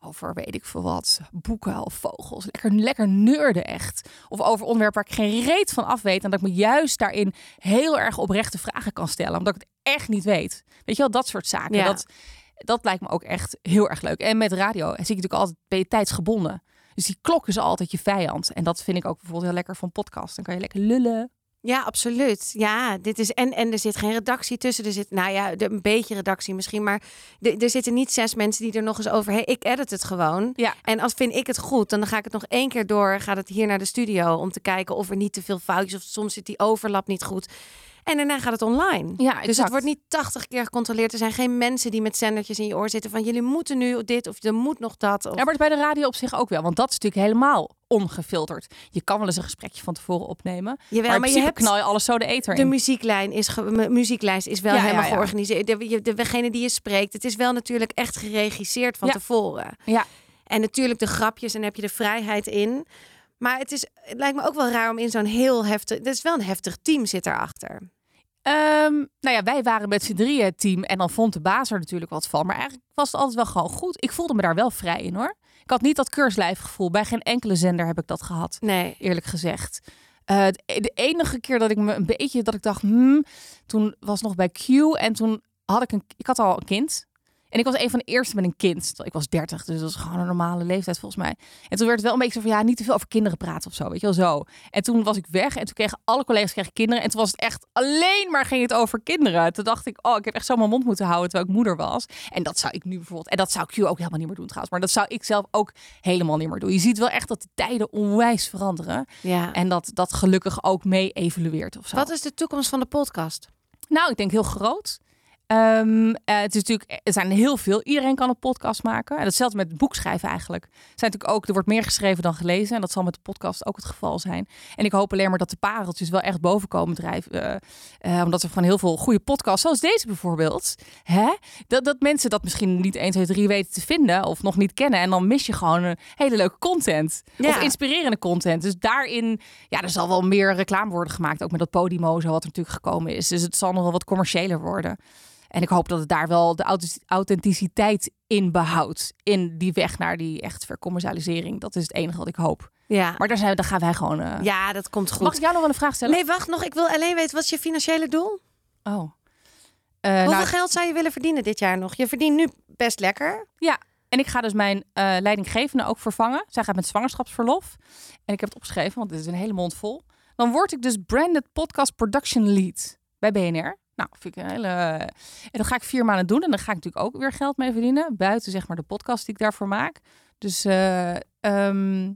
Over weet ik veel wat, boeken of vogels. Lekker, lekker neurden echt. Of over onderwerpen waar ik geen reet van af weet. En dat ik me juist daarin heel erg oprechte vragen kan stellen. Omdat ik het echt niet weet. Weet je wel, dat soort zaken. Ja. Dat, dat lijkt me ook echt heel erg leuk. En met radio zie je natuurlijk altijd, ben je tijdsgebonden. Dus die klok is altijd je vijand. En dat vind ik ook bijvoorbeeld heel lekker van podcast. Dan kan je lekker lullen. Ja, absoluut. Ja, dit is en en er zit geen redactie tussen. Er zit, nou ja, een beetje redactie misschien, maar de- er zitten niet zes mensen die er nog eens over. Hey, ik edit het gewoon. Ja. En als vind ik het goed, dan ga ik het nog één keer door. Gaat het hier naar de studio om te kijken of er niet te veel foutjes of soms zit die overlap niet goed. En daarna gaat het online. Ja, Dus het wordt niet 80 keer gecontroleerd. Er zijn geen mensen die met zendertjes in je oor zitten van jullie moeten nu dit of er moet nog dat. Of... Ja, maar bij de radio op zich ook wel. Want dat is natuurlijk helemaal ongefilterd. Je kan wel eens een gesprekje van tevoren opnemen. Jawel, maar je hebt knal je alles zo de eter de in. muzieklijn is muzieklijst is wel Ja, helemaal ja, ja. georganiseerd. De, de, degene die je spreekt, het is wel natuurlijk echt geregisseerd van tevoren. Ja. En natuurlijk de grapjes en heb je de vrijheid in. Maar het, is, het lijkt me ook wel raar om in zo'n heel heftig... Het is wel een heftig team zit erachter. Ehm, nou ja, wij waren met z'n drieën het team. En dan vond de baas er natuurlijk wat van. Maar eigenlijk was het altijd wel gewoon goed. Ik voelde me daar wel vrij in hoor. Ik had niet dat keurslijfgevoel. Bij geen enkele zender heb ik dat gehad. Nee. eerlijk gezegd. Eh, de, de enige keer dat ik me een beetje dat ik dacht, hmm, toen was nog bij Q en toen had ik een, ik had al een kind. En ik was een van de eerste met een kind. Ik was 30, dus dat is gewoon een normale leeftijd volgens mij. En toen werd het wel een beetje zo van ja, niet te veel over kinderen praten of zo, weet je wel zo. En toen was ik weg en toen kregen alle collega's kregen kinderen. En toen was het echt alleen maar ging het over kinderen. Toen dacht ik, oh, ik heb echt zo mijn mond moeten houden terwijl ik moeder was. En dat zou ik nu bijvoorbeeld, en dat zou Q ook helemaal niet meer doen trouwens. Maar dat zou ik zelf ook helemaal niet meer doen. Je ziet wel echt dat de tijden onwijs veranderen. Ja. En dat dat gelukkig ook mee evalueert of zo. Wat is de toekomst van de podcast? Nou, ik denk heel groot. Ehm, eh, het is natuurlijk, er zijn heel veel. Iedereen kan een podcast maken. En hetzelfde met boekschrijven eigenlijk. Er, zijn natuurlijk ook, er wordt meer geschreven dan gelezen. En dat zal met de podcast ook het geval zijn. En ik hoop alleen maar dat de pareltjes wel echt boven komen drijven. eh, eh, omdat er van heel veel goede podcasts, zoals deze bijvoorbeeld. Hè? Dat, dat mensen dat misschien niet 1, 2, 3 weten te vinden. Of nog niet kennen. En dan mis je gewoon een hele leuke content. Ja. Of inspirerende content. Dus daarin, ja, er zal wel meer reclame worden gemaakt. Ook met dat Podimo, zo wat er natuurlijk gekomen is. Dus het zal nog wel wat commerciëler worden. En ik hoop dat het daar wel de auth- authenticiteit in behoudt. In die weg naar die echt vercommercialisering. Dat is het enige wat ik hoop. Ja. Maar daar, zijn, daar gaan wij gewoon... eh, ja, dat komt goed. Mag ik jou nog wel een vraag stellen? Nee, wacht nog. Ik wil alleen weten, wat is je financiële doel? Oh. Eh, Hoeveel nou, geld zou je willen verdienen dit jaar nog? Je verdient nu best lekker. ja, en ik ga dus mijn eh, leidinggevende ook vervangen. Zij gaat met zwangerschapsverlof. En ik heb het opgeschreven, want dit is een hele mond vol. Dan word ik dus Branded Podcast Production Lead bij BNR. Nou, vind ik een hele... En dat ga ik vier maanden doen. En dan ga ik natuurlijk ook weer geld mee verdienen. Buiten zeg maar de podcast die ik daarvoor maak. Dus eh, ehm,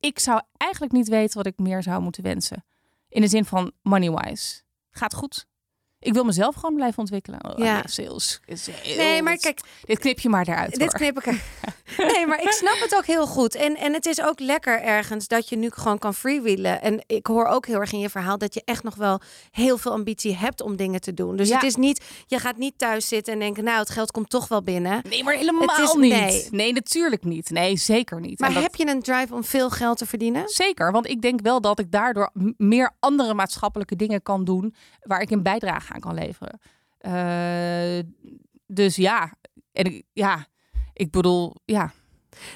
ik zou eigenlijk niet weten wat ik meer zou moeten wensen. In de zin van money-wise. Gaat goed. Ik wil mezelf gewoon blijven ontwikkelen. Oh, Ja. nee, sales Nee, maar kijk, Dit knip je maar eruit. Dit hoor. knip ik er. Nee, maar ik snap het ook heel goed. En, en het is ook lekker ergens dat je nu gewoon kan freewheelen. En ik hoor ook heel erg in je verhaal dat je echt nog wel heel veel ambitie hebt om dingen te doen. Dus Ja. het is niet, je gaat niet thuis zitten en denken, nou, het geld komt toch wel binnen. Nee, maar helemaal is- niet. nee. Nee. natuurlijk niet. Nee, zeker niet. Maar dat- heb je een drive om veel geld te verdienen? Zeker, want ik denk wel dat ik daardoor meer andere maatschappelijke dingen kan doen waar ik een bijdrage aan kan leveren. Eh, dus ja, en ik, ja, ik bedoel, ja,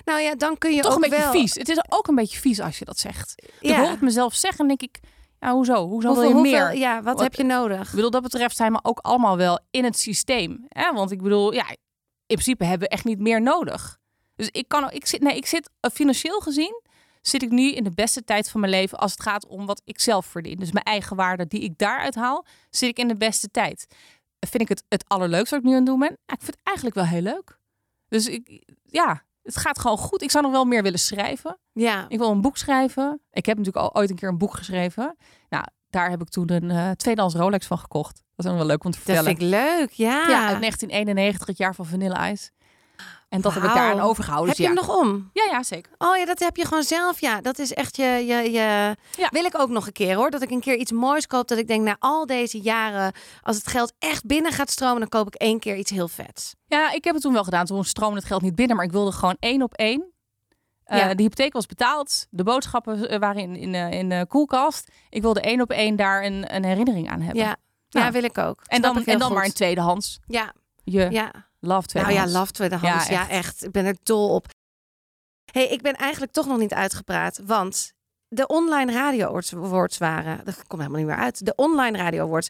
Nou ja, dan kun je toch ook een beetje wel. vies. Het is ook een beetje vies als je dat zegt. Ik Ja. hoor het mezelf zeggen en denk ik, ja, hoezo? Hoezo Hoeveel, wil je hoeveel- meer? ja, wat, Wat- heb je nodig? Ik bedoel, dat betreft zijn we ook allemaal wel in het systeem. Hè? Want ik bedoel, ja, in principe hebben we echt niet meer nodig. Dus ik kan, ik zit, nee, ik zit eh, financieel gezien zit ik nu in de beste tijd van mijn leven als het gaat om wat ik zelf verdien. Dus mijn eigen waarde die ik daaruit haal, zit ik in de beste tijd. Vind ik het het allerleukste wat ik nu aan het doen ben? Ja, ik vind het eigenlijk wel heel leuk. Dus ik, ja, het gaat gewoon goed. Ik zou nog wel meer willen schrijven. Ja. Ik wil een boek schrijven. Ik heb natuurlijk al ooit een keer een book geschreven. Nou, daar heb ik toen een eh tweedehands Rolex van gekocht. Dat is wel leuk om te Dat vertellen. vind ik leuk, ja. Ja, uit 1991, het jaar van Vanilla Ice. En dat heb ik Wauw. daaraan overgehouden. Heb Dus je ja. hem nog om? Ja, ja, zeker. Oh ja, dat heb je gewoon zelf. Ja, dat is echt je, je, je... Ja. Wil ik ook nog een keer hoor. Dat ik een keer iets moois koop. Dat ik denk, na al deze jaren, als het geld echt binnen gaat stromen, dan koop ik één keer iets heel vets. Ja, ik heb het toen wel gedaan. Toen stroomde het geld niet binnen, maar ik wilde gewoon één op één. Eh, Ja. De hypotheek was betaald. De boodschappen eh, waren in, in, eh, in de koelkast. Ik wilde één op één daar een, een herinnering aan hebben. Ja. Ja, Ja. wil ik ook. En dan, en dan goed. maar in tweedehands. Ja, Je ja. Love Nou tweedehands. ja, love tweedehands. Ja, Ja, echt. echt. Ik ben er dol op. hey, ik ben eigenlijk toch nog niet uitgepraat. Want de online radio awards- waren... Dat komt helemaal niet meer uit. De online radio awards.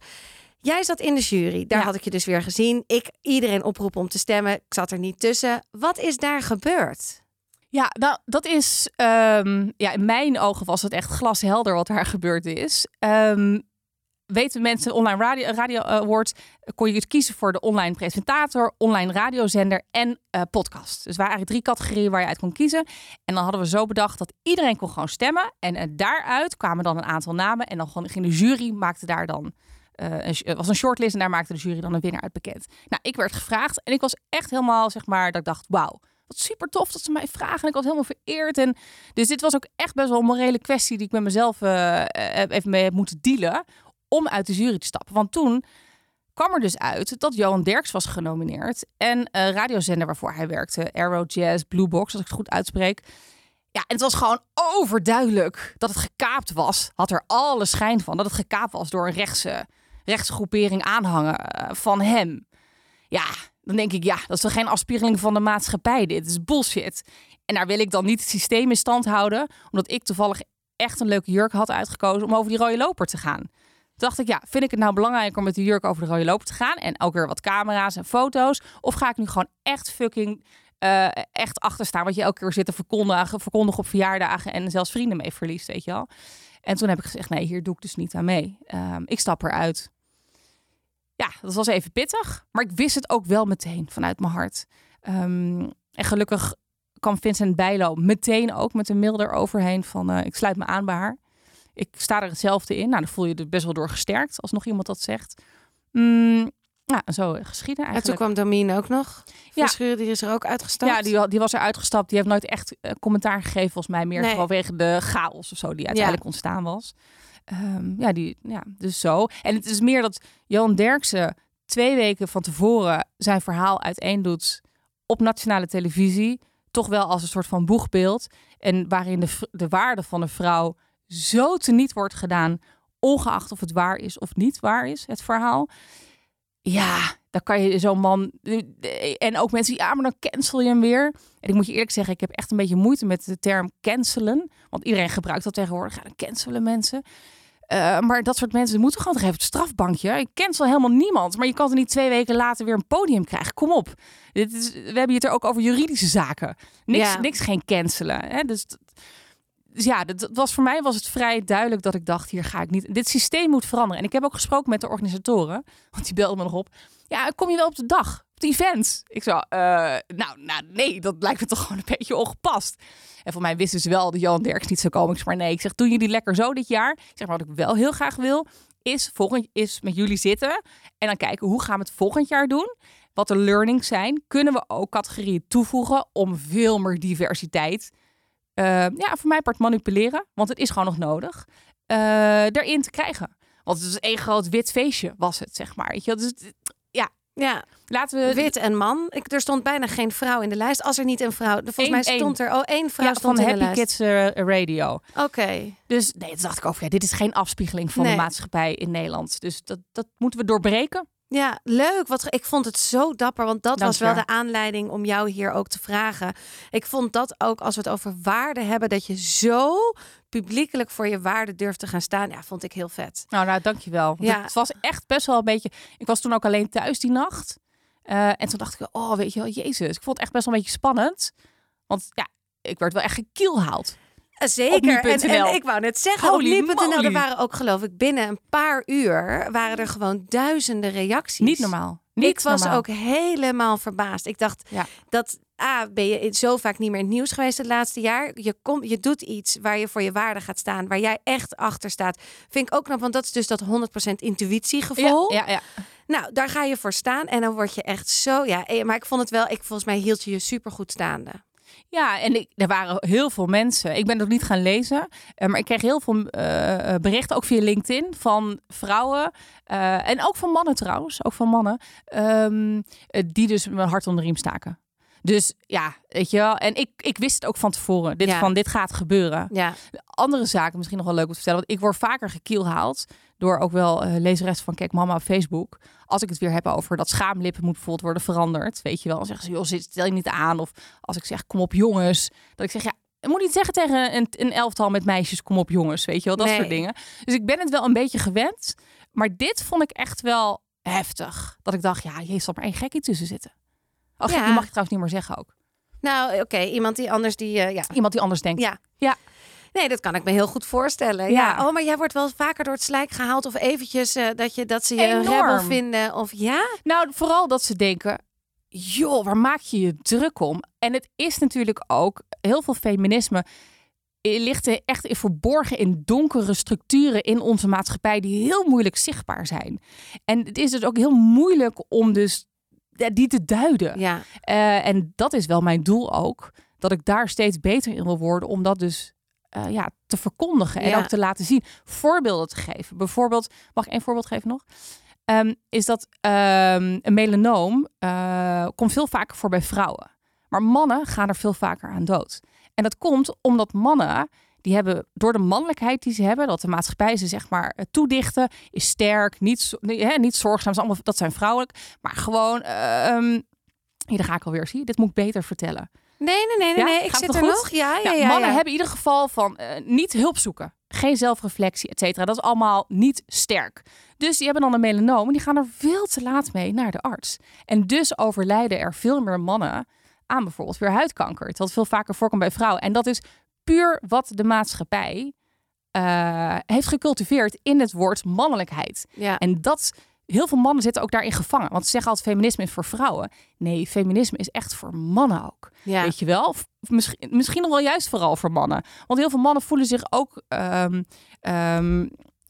Jij zat in de jury. Daar Ja. had ik je dus weer gezien. Ik iedereen oproepen om te stemmen. Ik zat er niet tussen. Wat is daar gebeurd? Ja, nou, dat is. ehm, ja, in mijn ogen was het echt glashelder wat daar gebeurd is. Ehm, weten mensen, online radio, radio awards, kon je dus kiezen voor de online presentator, online radiozender en eh, podcast. Dus waren eigenlijk drie categorieën waar je uit kon kiezen. En dan hadden we zo bedacht dat iedereen kon gewoon stemmen. En eh, daaruit kwamen dan een aantal namen. En dan ging de jury, maakte daar dan. eh, het was een shortlist en daar maakte de jury dan een winnaar uit bekend. Nou, ik werd gevraagd en ik was echt helemaal, zeg maar, dat ik dacht, wauw, wat super tof dat ze mij vragen. En ik was helemaal vereerd. En dus dit was ook echt best wel een morele kwestie die ik met mezelf eh, eh, even mee heb moeten dealen om uit de jury te stappen. Want toen kwam er dus uit dat Johan Derks was genomineerd en een radiozender waarvoor hij werkte, Arrow Jazz, Blue Box, als ik het goed uitspreek. Ja, en het was gewoon overduidelijk dat het gekaapt was. Had er alle schijn van dat het gekaapt was door een rechtse, rechtsgroepering aanhangen eh, van hem. Ja, dan denk ik, ja, dat is toch geen afspiegeling van de maatschappij. Dit is bullshit. En daar wil ik dan niet het systeem in stand houden, omdat ik toevallig echt een leuke jurk had uitgekozen om over die rode loper te gaan. Toen dacht ik, ja, vind ik het nou belangrijker om met die jurk over de rode loper te gaan en ook weer wat camera's en foto's? Of ga ik nu gewoon echt fucking eh, echt achter staan, wat je elke keer zit te verkondigen, verkondigen op verjaardagen en zelfs vrienden mee verliest, weet je wel? En toen heb ik gezegd, nee, hier doe ik dus niet aan mee. Ehm, ik stap eruit. Ja, dat was even pittig, maar ik wist het ook wel meteen vanuit mijn hart. Ehm, en gelukkig kwam Vincent Bijlo meteen ook met een mail eroverheen van eh, ik sluit me aan bij haar. Ik sta er hetzelfde in. Nou, dan voel je er best wel door gesterkt als nog iemand dat zegt. Mm, nou, zo geschieden En toen eigenlijk. kwam Domien ook nog. Ja. Verschuren, die is er ook uitgestapt. Ja, die, die was er uitgestapt. Die heeft nooit echt eh, commentaar gegeven, volgens mij. Meer Nee. vanwege de chaos of zo die uiteindelijk ontstaan was. Ehm, ja, die, ja, dus zo. En het is meer dat Johan Derksen twee weken van tevoren zijn verhaal uiteen doet op nationale televisie. Toch wel als een soort van boegbeeld. En waarin de, de waarde van een vrouw zo teniet wordt gedaan. Ongeacht of het waar is of niet waar is, het verhaal. Ja, dan kan je zo'n man. En ook mensen, ja, maar dan cancel je hem weer. En ik moet je eerlijk zeggen, ik heb echt een beetje moeite met de term cancelen. Want iedereen gebruikt dat tegenwoordig. Ja, dan cancelen mensen. Eh, maar dat soort mensen moeten gewoon toch even het strafbankje. Ik cancel helemaal niemand. Maar je kan er niet twee weken later weer een podium krijgen. Kom op. Dit is, we hebben het er ook over juridische zaken. Niks, Ja. niks geen cancelen. Hè? Dus, dus ja, dat was, voor mij was het vrij duidelijk dat ik dacht, hier ga ik niet. Dit systeem moet veranderen. En ik heb ook gesproken met de organisatoren. Want die belden me nog op. Ja, kom je wel op de dag? Op de event? Ik zo, eh, nou, nou, nee, dat lijkt me toch gewoon een beetje ongepast. En voor mij wisten ze wel dat Johan Derks niet zou komen. Ik zeg maar nee, ik zeg, doen jullie lekker zo dit jaar? Ik zeg maar wat ik wel heel graag wil, is, volgend, is met jullie zitten en dan kijken hoe gaan we het volgend jaar doen. Wat de learnings zijn. Kunnen we ook categorieën toevoegen om veel meer diversiteit. Uh, ja, voor mij part manipuleren, want het is gewoon nog nodig. Uh, erin te krijgen. Want het is één groot wit feestje, was het, zeg maar. Weet je? Dus, ja, ja, laten we. Wit en man. Ik, er stond bijna geen vrouw in de lijst. Als er niet een vrouw. Volgens mij stond er. Oh, één vrouw ja, stond van in Happy de. Kids uh, Radio. Oké. Dus nee, toen dacht ik over. Ja, dit is geen afspiegeling van Nee. de maatschappij in Nederland. Dus dat, dat moeten we doorbreken. Ja, leuk. Wat, ik vond het zo dapper, want dat Dank was wel de aanleiding om jou hier ook te vragen. Ik vond dat ook als we het over waarde hebben, dat je zo publiekelijk voor je waarde durft te gaan staan. Ja, vond ik heel vet. Nou, nou, dankjewel. Ja. Het was echt best wel een beetje. Ik was toen ook alleen thuis die nacht. Eh, en toen dacht ik, oh, weet je wel, Jezus. Ik vond het echt best wel een beetje spannend. Want ja, ik werd wel echt gekielhaald. Zeker. En, ik wou net zeggen, Holy op nu.nl, er waren ook geloof ik binnen een paar uur waren er gewoon duizenden reacties. Niet normaal. Niet ik was normaal. ook helemaal verbaasd. Ik dacht Ja. dat A, ben je zo vaak niet meer in het nieuws geweest het laatste jaar. Je, kom, je doet iets waar je voor je waarde gaat staan, waar jij echt achter staat. Vind ik ook knap, want dat is dus dat 100% intuïtiegevoel. Ja, ja, ja. Nou, daar ga je voor staan en dan word je echt zo. Ja, eh, maar ik vond het wel, ik, volgens mij hield je je super goed staande. Ja, en er waren heel veel mensen. Ik ben nog niet gaan lezen, eh, maar ik kreeg heel veel eh, eh, berichten, ook via LinkedIn, van vrouwen en ook van mannen trouwens, ook van mannen, ehm, eh, die dus mijn hart onder de riem staken. Dus ja, weet je wel. En ik, ik wist het ook van tevoren. Dit, Ja. van, dit gaat gebeuren. Ja, Andere zaken misschien nog wel leuk om te vertellen. Want ik word vaker gekielhaald door ook wel eh lezeressen van Kijk Mama op Facebook. Als ik het weer heb over dat schaamlippen moet bijvoorbeeld worden veranderd. Weet je wel. Dan zeggen ze, joh, zit- stel je niet aan. Of als ik zeg, kom op jongens. Dat ik zeg, ja, moet niet zeggen tegen een, een elftal met meisjes, kom op jongens. Weet je wel, dat Nee. soort dingen. Dus ik ben het wel een beetje gewend. Maar dit vond ik echt wel heftig. Dat ik dacht, ja, je zal maar één gekkie tussen zitten. Oh, Ja. gekkie mag je trouwens niet meer zeggen ook. nou oké, iemand die anders die, eh, ja. Iemand die anders denkt. Ja. Ja. Nee, dat kan ik me heel goed voorstellen. Ja. Ja. Oh, maar jij wordt wel vaker door het slijk gehaald of eventjes eh, dat, je, dat ze je Enorm. rebel vinden. Of ja? Nou, vooral dat ze denken, joh, waar maak je je druk om? En het is natuurlijk ook, heel veel feminisme ligt er echt in verborgen in donkere structuren in onze maatschappij die heel moeilijk zichtbaar zijn. En het is dus ook heel moeilijk om dus die te duiden. Ja. Eh, en dat is wel mijn doel ook, dat ik daar steeds beter in wil worden om dat dus eh, ja, te verkondigen en Ja. ook te laten zien. Voorbeelden te geven. Bijvoorbeeld, mag ik één voorbeeld geven nog? Ehm, is dat ehm, een melanoom eh, komt veel vaker voor bij vrouwen. Maar mannen gaan er veel vaker aan dood. En dat komt omdat mannen, die hebben door de mannelijkheid die ze hebben, dat de maatschappij ze zeg maar eh, toedichten, is sterk, niet, hè, niet zorgzaam, allemaal, dat zijn vrouwelijk. Maar gewoon, ehm hier daar ga ik alweer, zie je, dit moet ik beter vertellen. Nee, nee, nee, nee. Ja? Ik Gaat zit er goed? nog. Ja, ja, Ja, mannen hebben in ieder geval van eh, niet hulp zoeken. Geen zelfreflectie, et cetera. Dat is allemaal niet sterk. Dus die hebben dan een melanoom en die gaan er veel te laat mee naar de arts. En dus overlijden er veel meer mannen aan bijvoorbeeld weer huidkanker. Wat veel vaker voorkomt bij vrouwen. En dat is puur wat de maatschappij eh, heeft gecultiveerd in het woord mannelijkheid. Ja. En dat, heel veel mannen zitten ook daarin gevangen. Want ze zeggen altijd feminisme is voor vrouwen. Nee, feminisme is echt voor mannen ook. ja. Weet je wel? Of misschien, misschien nog wel juist vooral voor mannen. Want heel veel mannen voelen zich ook ehm, ehm,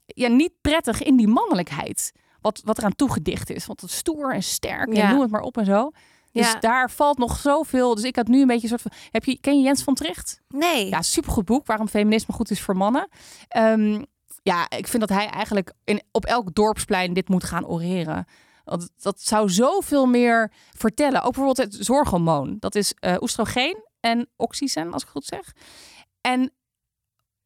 ja, niet prettig in die mannelijkheid. Wat, wat eraan toegedicht is. Want het is stoer en sterk Ja. en noem het maar op en zo. Dus Ja. daar valt nog zoveel. Dus ik had nu een beetje een soort van. Heb je, ken je Jens van Tricht? Nee. Ja, supergoed boek. Waarom feminisme goed is voor mannen. Ehm, ja, ik vind dat hij eigenlijk in, op elk dorpsplein dit moet gaan oreren. Want dat zou zoveel meer vertellen. Ook bijvoorbeeld het zorghormoon. Dat is eh, oestrogeen en oxycen, als ik goed zeg. En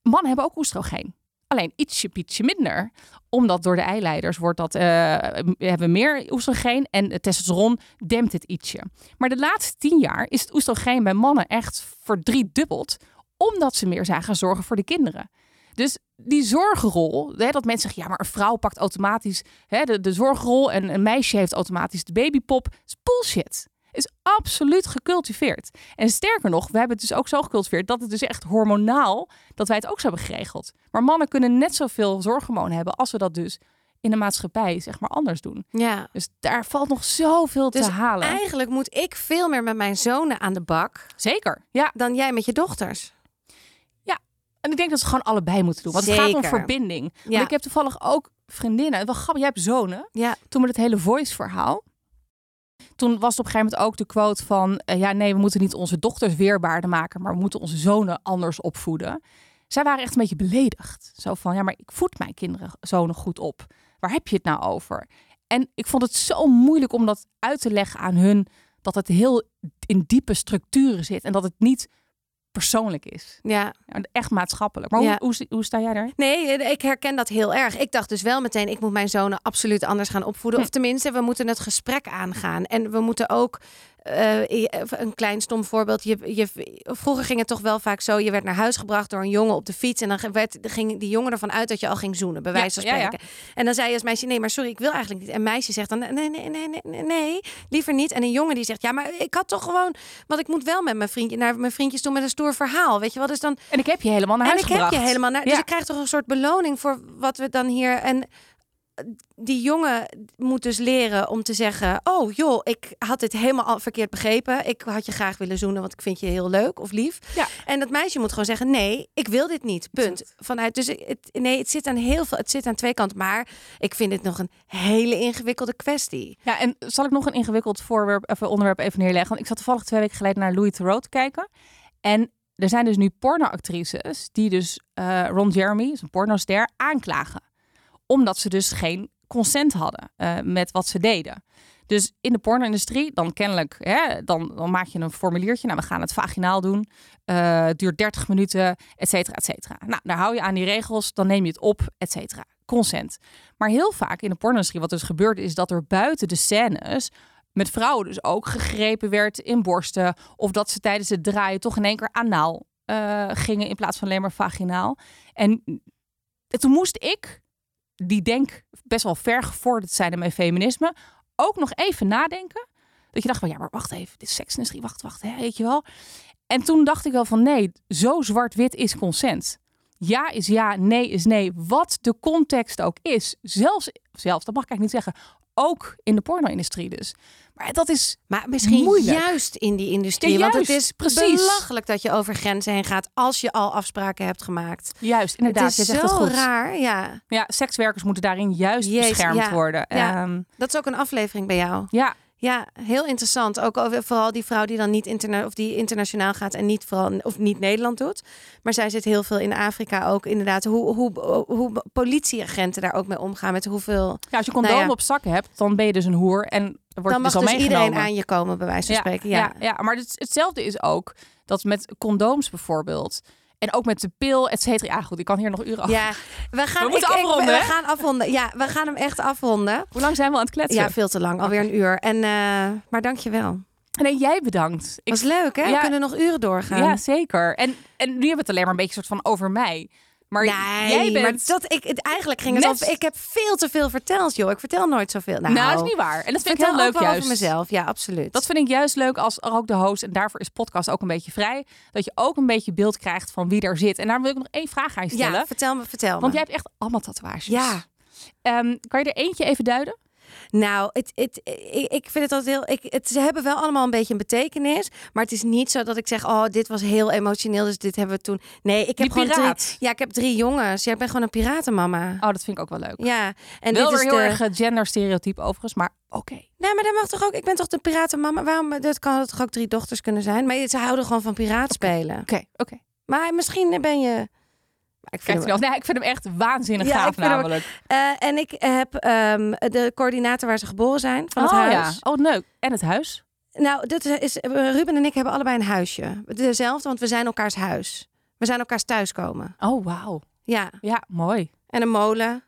mannen hebben ook oestrogeen. Alleen ietsje, pietje minder. Omdat door de eileiders wordt dat, eh, hebben we meer oestrogeen. En het testosteron dempt het ietsje. Maar de laatste tien jaar is het oestrogeen bij mannen echt verdriedubbeld. Omdat ze meer zijn gaan zorgen voor de kinderen. Dus die zorgrol, hè, dat mensen zeggen, ja, maar een vrouw pakt automatisch hè, de, de zorgrol en een meisje heeft automatisch de babypop, is bullshit. Is absoluut gecultiveerd. En sterker nog, we hebben het dus ook zo gecultiveerd dat het dus echt hormonaal, dat wij het ook zo hebben geregeld. Maar mannen kunnen net zoveel zorghormoon hebben als we dat dus in de maatschappij zeg maar anders doen. Ja. Dus daar valt nog zoveel Dus te halen. Eigenlijk moet ik veel meer met mijn zonen aan de bak Zeker, ja. dan jij met je dochters. En ik denk dat ze gewoon allebei moeten doen. Want het gaat om verbinding. Want Ja. ik heb toevallig ook vriendinnen. Wel grappig, jij hebt zonen. Ja. Toen met het hele voice verhaal. Toen was het op een gegeven moment ook de quote van... eh, ja, nee, we moeten niet onze dochters weerbaarder maken... maar we moeten onze zonen anders opvoeden. Zij waren echt een beetje beledigd. Zo van, ja, maar ik voed mijn kinderen zonen goed op. Waar heb je het nou over? En ik vond het zo moeilijk om dat uit te leggen aan hun... dat het heel in diepe structuren zit... en dat het niet persoonlijk is. ja. Echt maatschappelijk. Maar Ja. hoe, hoe, hoe sta jij daar? Nee, ik herken dat heel erg. Ik dacht dus wel meteen, ik moet mijn zonen absoluut anders gaan opvoeden. Hm. Of tenminste, we moeten het gesprek aangaan. En we moeten ook, eh, een klein stom voorbeeld. Je, je, vroeger ging het toch wel vaak zo, je werd naar huis gebracht door een jongen op de fiets. En dan werd, ging die jongen ervan uit dat je al ging zoenen, bij wijze van ja, ja. spreken. En dan zei je als meisje, nee, maar sorry, ik wil eigenlijk niet. En meisje zegt dan, nee, nee, nee, nee, nee, nee, liever niet. En een jongen die zegt, ja, maar ik had toch gewoon, want ik moet wel met mijn vriendje, naar mijn vriendjes toe met een stoer verhaal. Weet je wel, dus dan En ik heb je helemaal naar en huis ik gebracht. heb je helemaal naar. Dus Ja. ik krijg toch een soort beloning voor wat we dan hier. En die jongen moet dus leren om te zeggen: Oh joh, ik had dit helemaal al verkeerd begrepen. Ik had je graag willen zoenen, want ik vind je heel leuk of lief. Ja. En dat meisje moet gewoon zeggen: Nee, ik wil dit niet. Punt. Vanuit. Dus het, nee, het zit aan heel veel. Het zit aan twee kanten. Maar ik vind dit nog een hele ingewikkelde kwestie. Ja, en zal ik nog een ingewikkeld voorwerp, even onderwerp even neerleggen? Want ik zat toevallig twee weken geleden naar Louis Theroux te kijken. En er zijn dus nu pornoactrices die dus eh, Ron Jeremy, een pornoster, aanklagen. Omdat ze dus geen consent hadden eh, met wat ze deden. Dus in de porno-industrie, dan kennelijk, hè, dan, maak je een formuliertje. Nou, we gaan het vaginaal doen. Eh, duurt 30 minuten, et cetera, et cetera. Nou, daar hou je aan die regels, dan neem je het op, et cetera. Consent. Maar heel vaak in de porno-industrie, wat dus gebeurt, is dat er buiten de scènes met vrouwen dus ook gegrepen werd in borsten. Of dat ze tijdens het draaien toch in één keer anaal eh, gingen in plaats van alleen maar vaginaal. En toen moest ik, die denk best wel ver gevorderd zijn mijn feminisme, ook nog even nadenken. Dat je dacht van ja, maar wacht even, dit seksindustrie, wacht, wacht, hè, weet je wel. En toen dacht ik wel van nee, zo zwart-wit is consent. Ja is ja, nee is nee. Wat de context ook is. Zelfs, zelfs dat mag ik eigenlijk niet zeggen, ook in de porno-industrie dus. Maar dat is Maar misschien Moeilijk. juist in die industrie. Ja, want het juist, is precies. belachelijk dat je over grenzen heen gaat als je al afspraken hebt gemaakt. juist, inderdaad, het je is zegt zo het goed. raar, ja. Ja, sekswerkers moeten daarin juist Jezus, beschermd ja. worden. Ja. Ehm, Dat is ook een aflevering bij jou. ja, Ja, heel interessant. Ook over, vooral die vrouw die dan niet interna of die internationaal gaat en niet vooral of niet Nederland doet. Maar zij zit heel veel in Afrika ook inderdaad. Hoe, hoe, hoe politieagenten daar ook mee omgaan met hoeveel. Ja, als je condoom Nou ja. op zakken hebt, dan ben je dus een hoer en dan word Dan je mag dus dus iedereen aan je komen, bij wijze van spreken. Ja, ja, ja, maar het, hetzelfde is ook dat met condooms bijvoorbeeld en ook met de pil, et cetera. Ja, goed, ik kan hier nog uren over. Ja, we gaan, We moeten ik- ik- afronden, we gaan afronden. Ja, we gaan hem echt afronden. Hoe lang zijn we aan het kletsen? Ja, veel te lang. Alweer een uur. En, eh, maar dank je wel. Nee, jij bedankt. Ik, Was leuk, hè? Ja. We kunnen nog uren doorgaan. ja, zeker. En, en nu hebben we het alleen maar een beetje soort van over mij. Maar nee, jij bent... maar dat, ik, het, eigenlijk ging het Net-. Ik heb veel te veel verteld, joh. Ik vertel nooit zoveel. Nou, Nou, dat is niet waar. En dat vind ik heel leuk juist. over mezelf. Ja, absoluut. Dat vind ik juist leuk als ook de host. En daarvoor is podcast ook een beetje vrij. Dat je ook een beetje beeld krijgt van wie daar zit. En daar wil ik nog één vraag aan je stellen. ja, vertel me, vertel me. Want jij hebt echt allemaal tatoeages. Ja. Ehm, kan je er eentje even duiden? Nou, het, het, ik, vind het altijd heel. Ik, het, ze hebben wel allemaal een beetje een betekenis. Maar het is niet zo dat ik zeg: Oh, dit was heel emotioneel. Dus dit hebben we toen. Nee, ik heb Die gewoon drie. Ja, ik heb drie jongens. Ja, ik ben gewoon een piratenmama. Oh, dat vind ik ook wel leuk. Ja, en Wel dit is heel de. erg eh, genderstereotyp overigens, maar oké. Nee, maar dat mag toch ook. Ik ben toch de piratenmama. Waarom? Dat kan toch ook drie dochters kunnen zijn. Maar ze houden gewoon van piraat spelen. Oké, oké. Maar misschien ben je. Ik vind hem- nee, ik vind hem echt waanzinnig Ja, gaaf hem namelijk. Eh, en ik heb ehm, de coördinator waar ze geboren zijn van het oh huis. ja, oh leuk. En het huis? Nou, dit is, Ruben en ik hebben allebei een huisje. Dezelfde, want we zijn elkaars huis. We zijn elkaars thuiskomen. Oh, wauw. Ja, Ja, mooi. en een molen.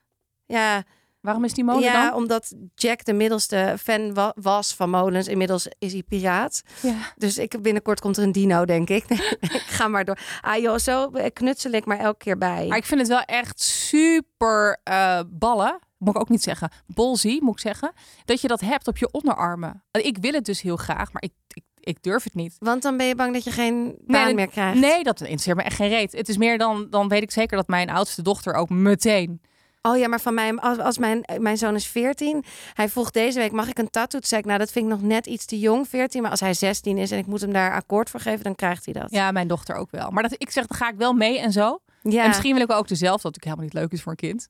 Ja, Waarom is die molen ja dan? omdat Jack de middelste fan wa- was van molens. Inmiddels is hij piraat. Ja. Dus ik, binnenkort komt er een dino, denk ik. Nee, ik ga maar door. Ah joh, zo knutsel ik maar elke keer bij. Maar ik vind het wel echt super eh, ballen. Moet ik ook niet zeggen. Bolzie, moet ik zeggen. Dat je dat hebt op je onderarmen. Ik wil het dus heel graag, maar ik, ik, ik durf het niet. Want dan ben je bang dat je geen baan meer krijgt. Nee, dat interesseert me echt geen reet. Het is meer dan, dan weet ik zeker dat mijn oudste dochter ook meteen. Oh ja, maar van mij, als, als mijn, mijn zoon is 14. Hij vroeg deze week, mag ik een tattoo? Toen zei ik, nou dat vind ik nog net iets te jong, 14. Maar als hij 16 is en ik moet hem daar akkoord voor geven, dan krijgt hij dat. Ja, mijn dochter ook wel. Maar dat, ik zeg, dan ga ik wel mee en zo. Ja. En misschien wil ik ook dezelfde, wat ik helemaal niet leuk is voor een kind.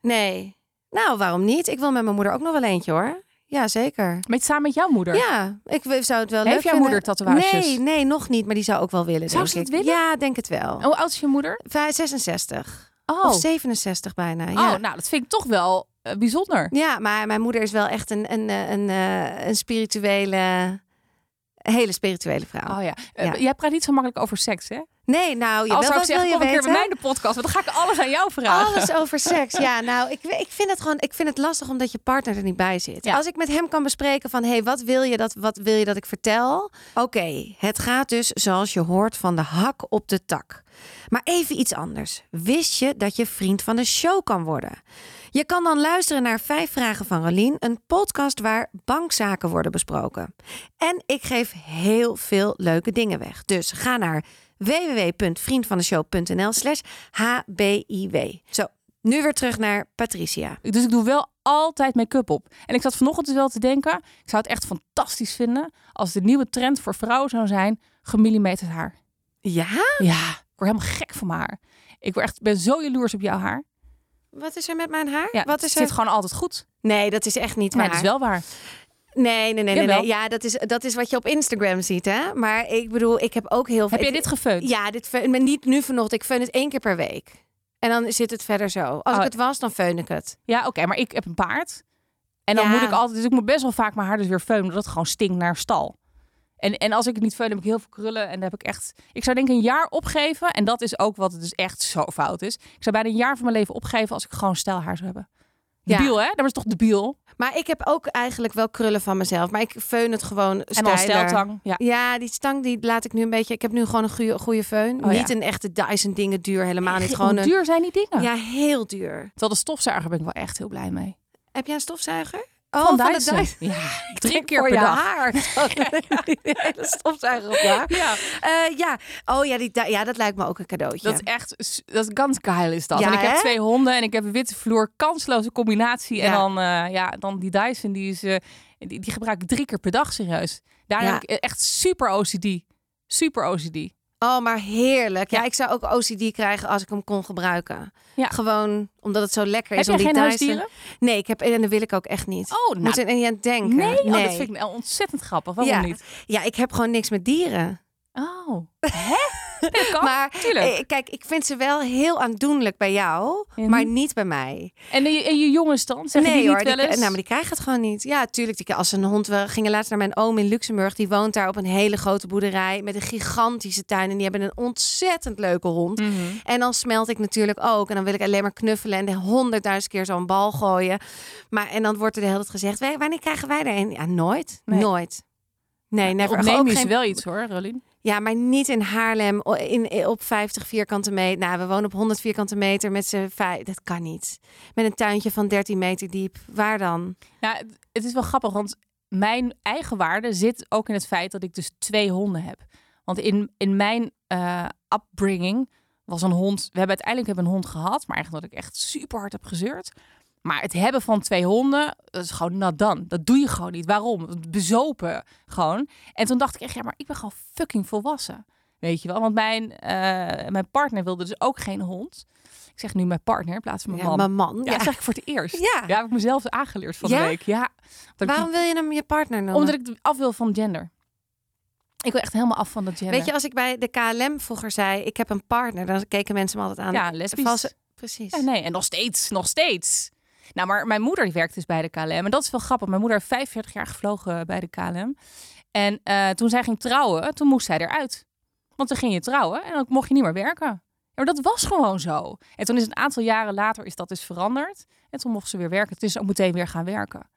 Nee. Nou, waarom niet? Ik wil met mijn moeder ook nog wel eentje hoor. Ja, zeker. Met samen met jouw moeder. Ja, ik zou het wel Heeft leuk jouw vinden. moeder tatoeages? Nee, nee, nog niet. Maar die zou ook wel willen, Zou ze ik. het willen? Ja, denk het wel. Hoe oud is je moeder? Vij- 66. Oh, Of 67 bijna, ja. oh nou, dat vind ik toch wel eh, bijzonder. Ja, maar mijn moeder is wel echt een, een, eh, een, eh, een spirituele, een hele spirituele vrouw. Oh ja. Ja. Jij praat niet zo makkelijk over seks, hè? Nee, nou, je Als wel, ik wil zeggen, je kom een keer bij mij in de podcast, want dan ga ik alles aan jou vragen. Alles over seks. Ja, nou, ik, ik vind het gewoon, ik vind het lastig omdat je partner er niet bij zit. Ja. Als ik met hem kan bespreken van, hey, wat wil je dat, wat wil je dat ik vertel? Oké, het gaat dus zoals je hoort van de hak op de tak. Maar even iets anders. Wist je dat je vriend van de show kan worden? Je kan dan luisteren naar Vijf Vragen van Rolien, een podcast waar bankzaken worden besproken. En ik geef heel veel leuke dingen weg. Dus ga naar www.vriendvandeshow.nl slash hbiw. Zo, nu weer terug naar Patricia. Dus ik doe wel altijd make-up op. En ik zat vanochtend dus wel te denken, ik zou het echt fantastisch vinden als de nieuwe trend voor vrouwen zou zijn, gemillimeterd haar. Ja? Ja, ik word helemaal gek van mijn haar. Ik word echt, ben zo jaloers op jouw haar. Wat is er met mijn haar? Ja, Wat het is zit er? gewoon altijd goed. Nee, dat is echt niet waar. dat is wel waar. Nee, nee, nee, nee, Jawel. nee. Ja, dat is, dat is wat je op Instagram ziet, hè? Maar ik bedoel, ik heb ook heel veel... Heb jij dit gefeund? Ja, dit fe- maar niet nu vanochtend. Ik feun het één keer per week. En dan zit het verder zo. Als Oh. ik het was, dan feun ik het. Ja, oké, maar ik heb een paard. En dan Ja. moet ik altijd, dus ik moet best wel vaak mijn haar dus weer feunen, omdat het gewoon stinkt naar stal. En, en als ik het niet feun, heb ik heel veel krullen en dan heb ik echt, ik zou denk ik een jaar opgeven. En dat is ook wat het dus echt zo fout is. Ik zou bijna een jaar van mijn leven opgeven als ik gewoon stijlhaar zou hebben. Ja. Debiel, hè? Dat is toch debiel? Maar ik heb ook eigenlijk wel krullen van mezelf. Maar ik feun het gewoon En stijler. steltang. Ja. Ja, die stang die laat ik nu een beetje... Ik heb nu gewoon een goede, goede feun. Oh, ja. niet een echte Dyson dingen duur. Helemaal niet. Gewoon een... duur zijn die dingen? Ja, heel duur. Terwijl de stofzuiger ben ik wel echt heel blij mee. Heb jij een stofzuiger? Oh, Van de Dyson. Dyson. Ja, drie keer per dag. haar. Die hele stofzuiger op haar. Ja, Eh, ja. Oh ja, die, ja, dat lijkt me ook een cadeautje. dat is echt, dat is ganz geil is dat. Ja, en ik heb twee honden en ik heb een witte vloer, kansloze combinatie. En Ja. dan, eh, ja, dan die Dyson, die, is, eh, die, die gebruik ik drie keer per dag serieus. Daar Ja. heb ik echt super OCD. Super OCD. Oh, maar heerlijk. Ja, Ja. ik zou ook OCD krijgen als ik hem kon gebruiken. Ja. Gewoon omdat het zo lekker Heb is jij om die huisdieren? Nee, ik heb en dat wil ik ook echt niet. Oh, nou, Moet er niet aan denken. nee, Oh, dat vind ik nou ontzettend grappig. Waarom Ja. niet? Ja, ik heb gewoon niks met dieren. Oh, hè? Maar tuurlijk. eh, kijk, ik vind ze wel heel aandoenlijk bij jou, Mhm. maar niet bij mij. En, je, en je jongens dan? Zeggen nee die hoor, niet wel die, eens? nou, maar die krijgen het gewoon niet. Ja, tuurlijk. Die, als een hond, we gingen laatst naar mijn oom in Luxemburg. Die woont daar op een hele grote boerderij met een gigantische tuin. En die hebben een ontzettend leuke hond. Mhm. En dan smelt ik natuurlijk ook. En dan wil ik alleen maar knuffelen en de honderdduizend keer zo'n bal gooien. Maar en dan wordt er de hele tijd gezegd: "Wij- wanneer krijgen wij er een? Ja, nooit. Nee. Nooit. Nee, never. Opnemen Ook is geen- wel iets hoor, Rolien. Ja, maar niet in Haarlem in, op 50 vierkante meter. Nou, we wonen op 100 vierkante meter met z'n vijf. Dat kan niet. Met een tuintje van 13 meter diep. Waar dan? Nou, het- het is wel grappig, want mijn eigen waarde zit ook in het feit dat ik dus twee honden heb. Want in, in mijn eh, upbringing was een hond... We hebben uiteindelijk hebben een hond gehad, maar eigenlijk dat ik echt super hard heb gezeurd. Maar het hebben van twee honden, dat is gewoon done. Dat doe je gewoon niet. Waarom? Bezopen gewoon. En toen dacht ik echt, ja, maar ik ben gewoon fucking volwassen. Weet je wel? Want mijn, eh, mijn partner wilde dus ook geen hond. Ik zeg nu mijn partner in plaats van mijn Ja, man. mijn man. Ja, Ja. dat zeg ik voor het eerst. Ja. Ja, heb ik mezelf aangeleerd van Ja? de week. Ja. Ik- Waarom wil je hem je partner noemen? Omdat ik af wil van gender. Ik wil echt helemaal af van dat gender. Weet je, als ik bij de KLM vroeger zei: ik heb een partner, dan keken mensen me altijd aan. Ja, lesbisch. Valse- Precies. Ja, nee, en nog steeds, nog steeds. Nou, maar mijn moeder die werkt dus bij de KLM. En dat is wel grappig. Mijn moeder heeft 45 jaar gevlogen bij de KLM. En eh, toen zij ging trouwen, toen moest zij eruit. Want dan ging je trouwen en dan mocht je niet meer werken. Ja, maar dat was gewoon zo. En toen is een aantal jaren later is dat dus veranderd. En toen mocht ze weer werken. Toen is ook meteen weer gaan werken.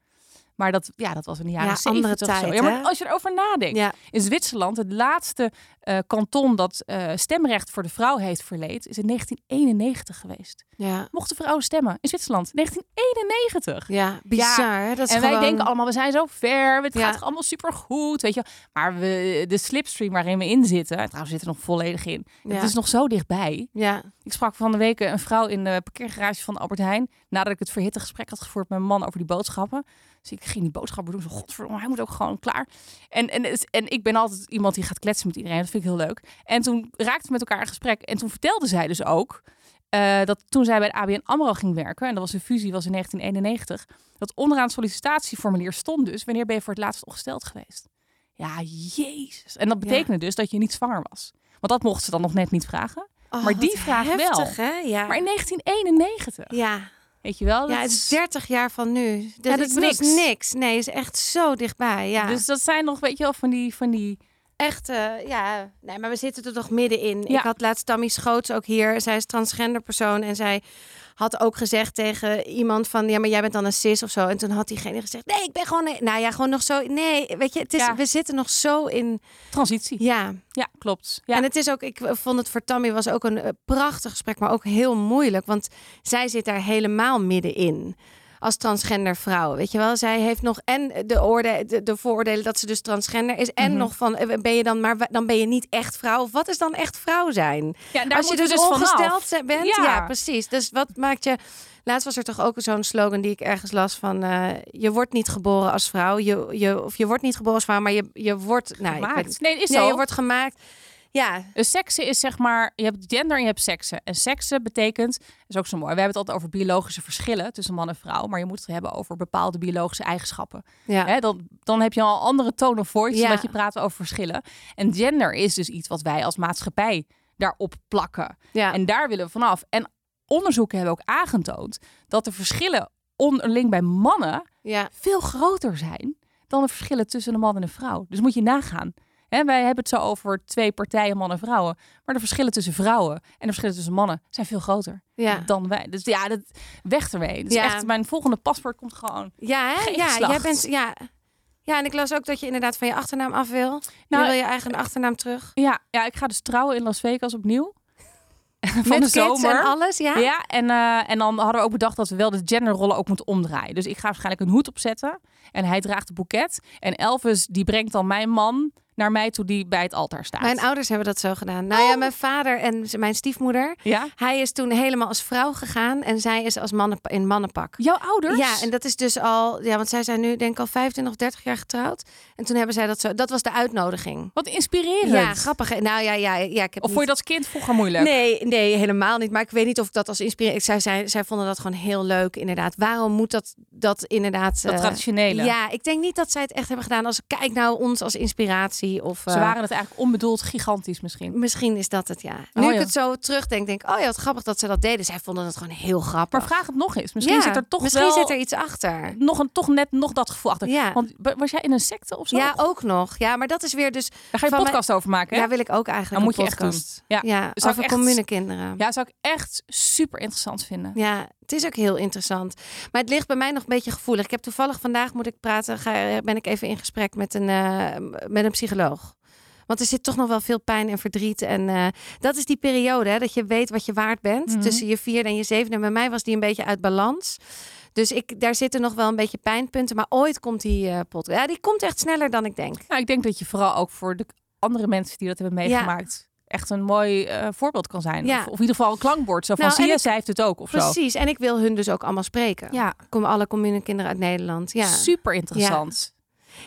Maar dat, ja, dat was in de jaren Ja, 70 andere of zo. Ja, maar als je erover nadenkt. Ja. In Zwitserland, het laatste eh, kanton dat eh, stemrecht voor de vrouw heeft verleend, is in 1991 geweest. Ja. Mochten vrouwen stemmen in Zwitserland, 1991. Ja, bizar. Dat is En wij denken allemaal, we zijn zo ver, het gaat allemaal supergoed, weet je. Maar we, de slipstream waarin we in zitten, en trouwens we zitten nog volledig in, het is nog zo dichtbij. Ja. Ik sprak van de week een vrouw in de parkeergarage van Albert Heijn, nadat ik het verhitte gesprek had gevoerd met mijn man over die boodschappen. Dus ik ging die boodschappen doen, zo godverdomme, hij moet ook gewoon klaar. En, en, en ik ben altijd iemand die gaat kletsen met iedereen, dat vind ik heel leuk. En toen raakten we met elkaar in gesprek en toen vertelde zij dus ook eh, dat toen zij bij de ABN AMRO ging werken, en dat was een fusie, was in 1991, dat onderaan het sollicitatieformulier stond dus, wanneer ben je voor het laatst ongesteld geweest? Ja, jezus. En dat betekende dus dat je niet zwanger was. Want dat mochten ze dan nog net niet vragen. Oh, maar die wat vraag heftig, wel. Hè? Ja. Maar in 1991, ja. Weet je wel? ja, het is is- 30 jaar van nu. Dat, Ja, dat is niks. niks. Nee, is echt zo dichtbij. Ja. Dus dat zijn nog, weet je wel, van die, van die echt, eh, ja. Nee, maar we zitten er toch middenin. Ja. Ik had laatst Tammy Schoots ook hier. Zij is transgender persoon en zij had ook gezegd tegen iemand van, ja, maar jij bent dan een cis of zo. En toen had diegene gezegd, nee, ik ben gewoon, een- nou ja, gewoon nog zo. Nee, weet je, het is, Ja. we zitten nog zo in, transitie. ja. Ja, klopt. Ja. En het is ook, ik vond het voor Tammy was ook een eh, prachtig gesprek, maar ook heel moeilijk, want zij zit daar helemaal middenin. Als transgender vrouw, weet je wel? Zij heeft nog en de, de, de vooroordelen dat ze dus transgender is, en Mhm. nog van eh, ben je dan, maar dan ben je niet echt vrouw. Of wat is dan echt vrouw zijn? ja, daar Als je dus, dus ongesteld vanaf. bent, Ja. ja. precies. Dus wat maakt je? Laatst was er toch ook zo'n slogan die ik ergens las van: eh, je wordt niet geboren als vrouw, je, je of je wordt niet geboren als vrouw, maar je, je wordt, nou, ik weet. Nee, is nee, zo. je wordt gemaakt. Ja, Een seksen is zeg maar, je hebt gender en je hebt seksen. En seksen betekent, dat is ook zo mooi, we hebben het altijd over biologische verschillen tussen man en vrouw, maar je moet het hebben over bepaalde biologische eigenschappen. ja. Hè, dan, dan heb je al een andere tone of voice, Ja. omdat je praat over verschillen. En gender is dus iets wat wij als maatschappij daarop plakken. ja. En daar willen we vanaf. En onderzoeken hebben ook aangetoond dat de verschillen onderling bij mannen ja. veel groter zijn dan de verschillen tussen een man en een vrouw. Dus moet je nagaan. Hè, wij hebben het zo over twee partijen, man en vrouwen. Maar de verschillen tussen vrouwen en de verschillen tussen mannen zijn veel groter Ja. dan wij. Dus ja, dat weg ermee. Dus Ja. echt, mijn volgende paspoort komt gewoon. Ja, hè? Ja, geslacht. jij bent ja. Ja, en ik las ook dat je inderdaad van je achternaam af wil. Nou, je wil je eigen achternaam terug. Ja, ja, ik ga dus trouwen in Las Vegas opnieuw. Van Met de zomer. en alles, ja? Ja, en, eh, en dan hadden we ook bedacht dat we wel de genderrollen ook moeten omdraaien. Dus ik ga waarschijnlijk een hoed opzetten en hij draagt de boeket. En Elvis die brengt dan mijn man naar mij toe die bij het altaar staat. Mijn ouders hebben dat zo gedaan. Nou Oh. ja, mijn vader en mijn stiefmoeder. Ja? Hij is toen helemaal als vrouw gegaan en zij is als mannen, in mannenpak. Jouw ouders? Ja, en dat is dus al, ja, want zij zijn nu denk ik al 25 of 30 jaar getrouwd. En toen hebben zij dat zo, dat was de uitnodiging. Wat inspirerend. Ja, grappig. Nou ja, ja, ja ik heb Of vond je dat als kind vroeger moeilijk? Nee, nee, helemaal niet. Maar ik weet niet of ik dat als inspirerend... Zij, zij, zij vonden dat gewoon heel leuk, inderdaad. Waarom moet dat, dat inderdaad... Dat eh, traditionele. Ja, ik denk niet dat zij het echt hebben gedaan als... Kijk nou ons als inspiratie. Of, Ze eh, waren het eigenlijk onbedoeld gigantisch misschien. Misschien is dat het, ja. Nu Oh, ik ja. het zo terugdenk, denk ik... Oh ja, wat grappig dat ze dat deden. Zij vonden het gewoon heel grappig. Maar vraag het nog eens. Misschien Ja, zit er toch Misschien wel zit er iets achter. nog, een, toch net nog dat gevoel achter. Ja. Want was jij in een secte of zo? Ja, ook nog. Ja, maar dat is weer dus... Daar ga je een podcast over maken, hè? Ja, wil ik ook eigenlijk Dan moet een je echt doen. podcast. Ja. ja Zou over ik echt- communekinderen. Ja, zou ik echt super interessant vinden. Ja, het is ook heel interessant. Maar het ligt bij mij nog een beetje gevoelig. Ik heb toevallig vandaag moet ik praten, ga, ben ik even in gesprek met een, eh, met een psycholoog. Want er zit toch nog wel veel pijn en verdriet. En eh, dat is die periode, hè, dat je weet wat je waard bent. Mhm. Tussen je vierde en je zevende. En bij mij was die een beetje uit balans. Dus ik, daar zitten nog wel een beetje pijnpunten. Maar ooit komt die eh pot. Ja, die komt echt sneller dan ik denk. Nou, ik denk dat je vooral ook voor de andere mensen die dat hebben meegemaakt... echt een mooi eh, voorbeeld kan zijn. Ja. Of, of in ieder geval een klankbord. Zo van, Nou, zie en je, ik- zij heeft het ook of zo. Precies. En ik wil hun dus ook allemaal spreken. Ja, Kom alle communekinderen uit Nederland. Ja. super interessant. Ja,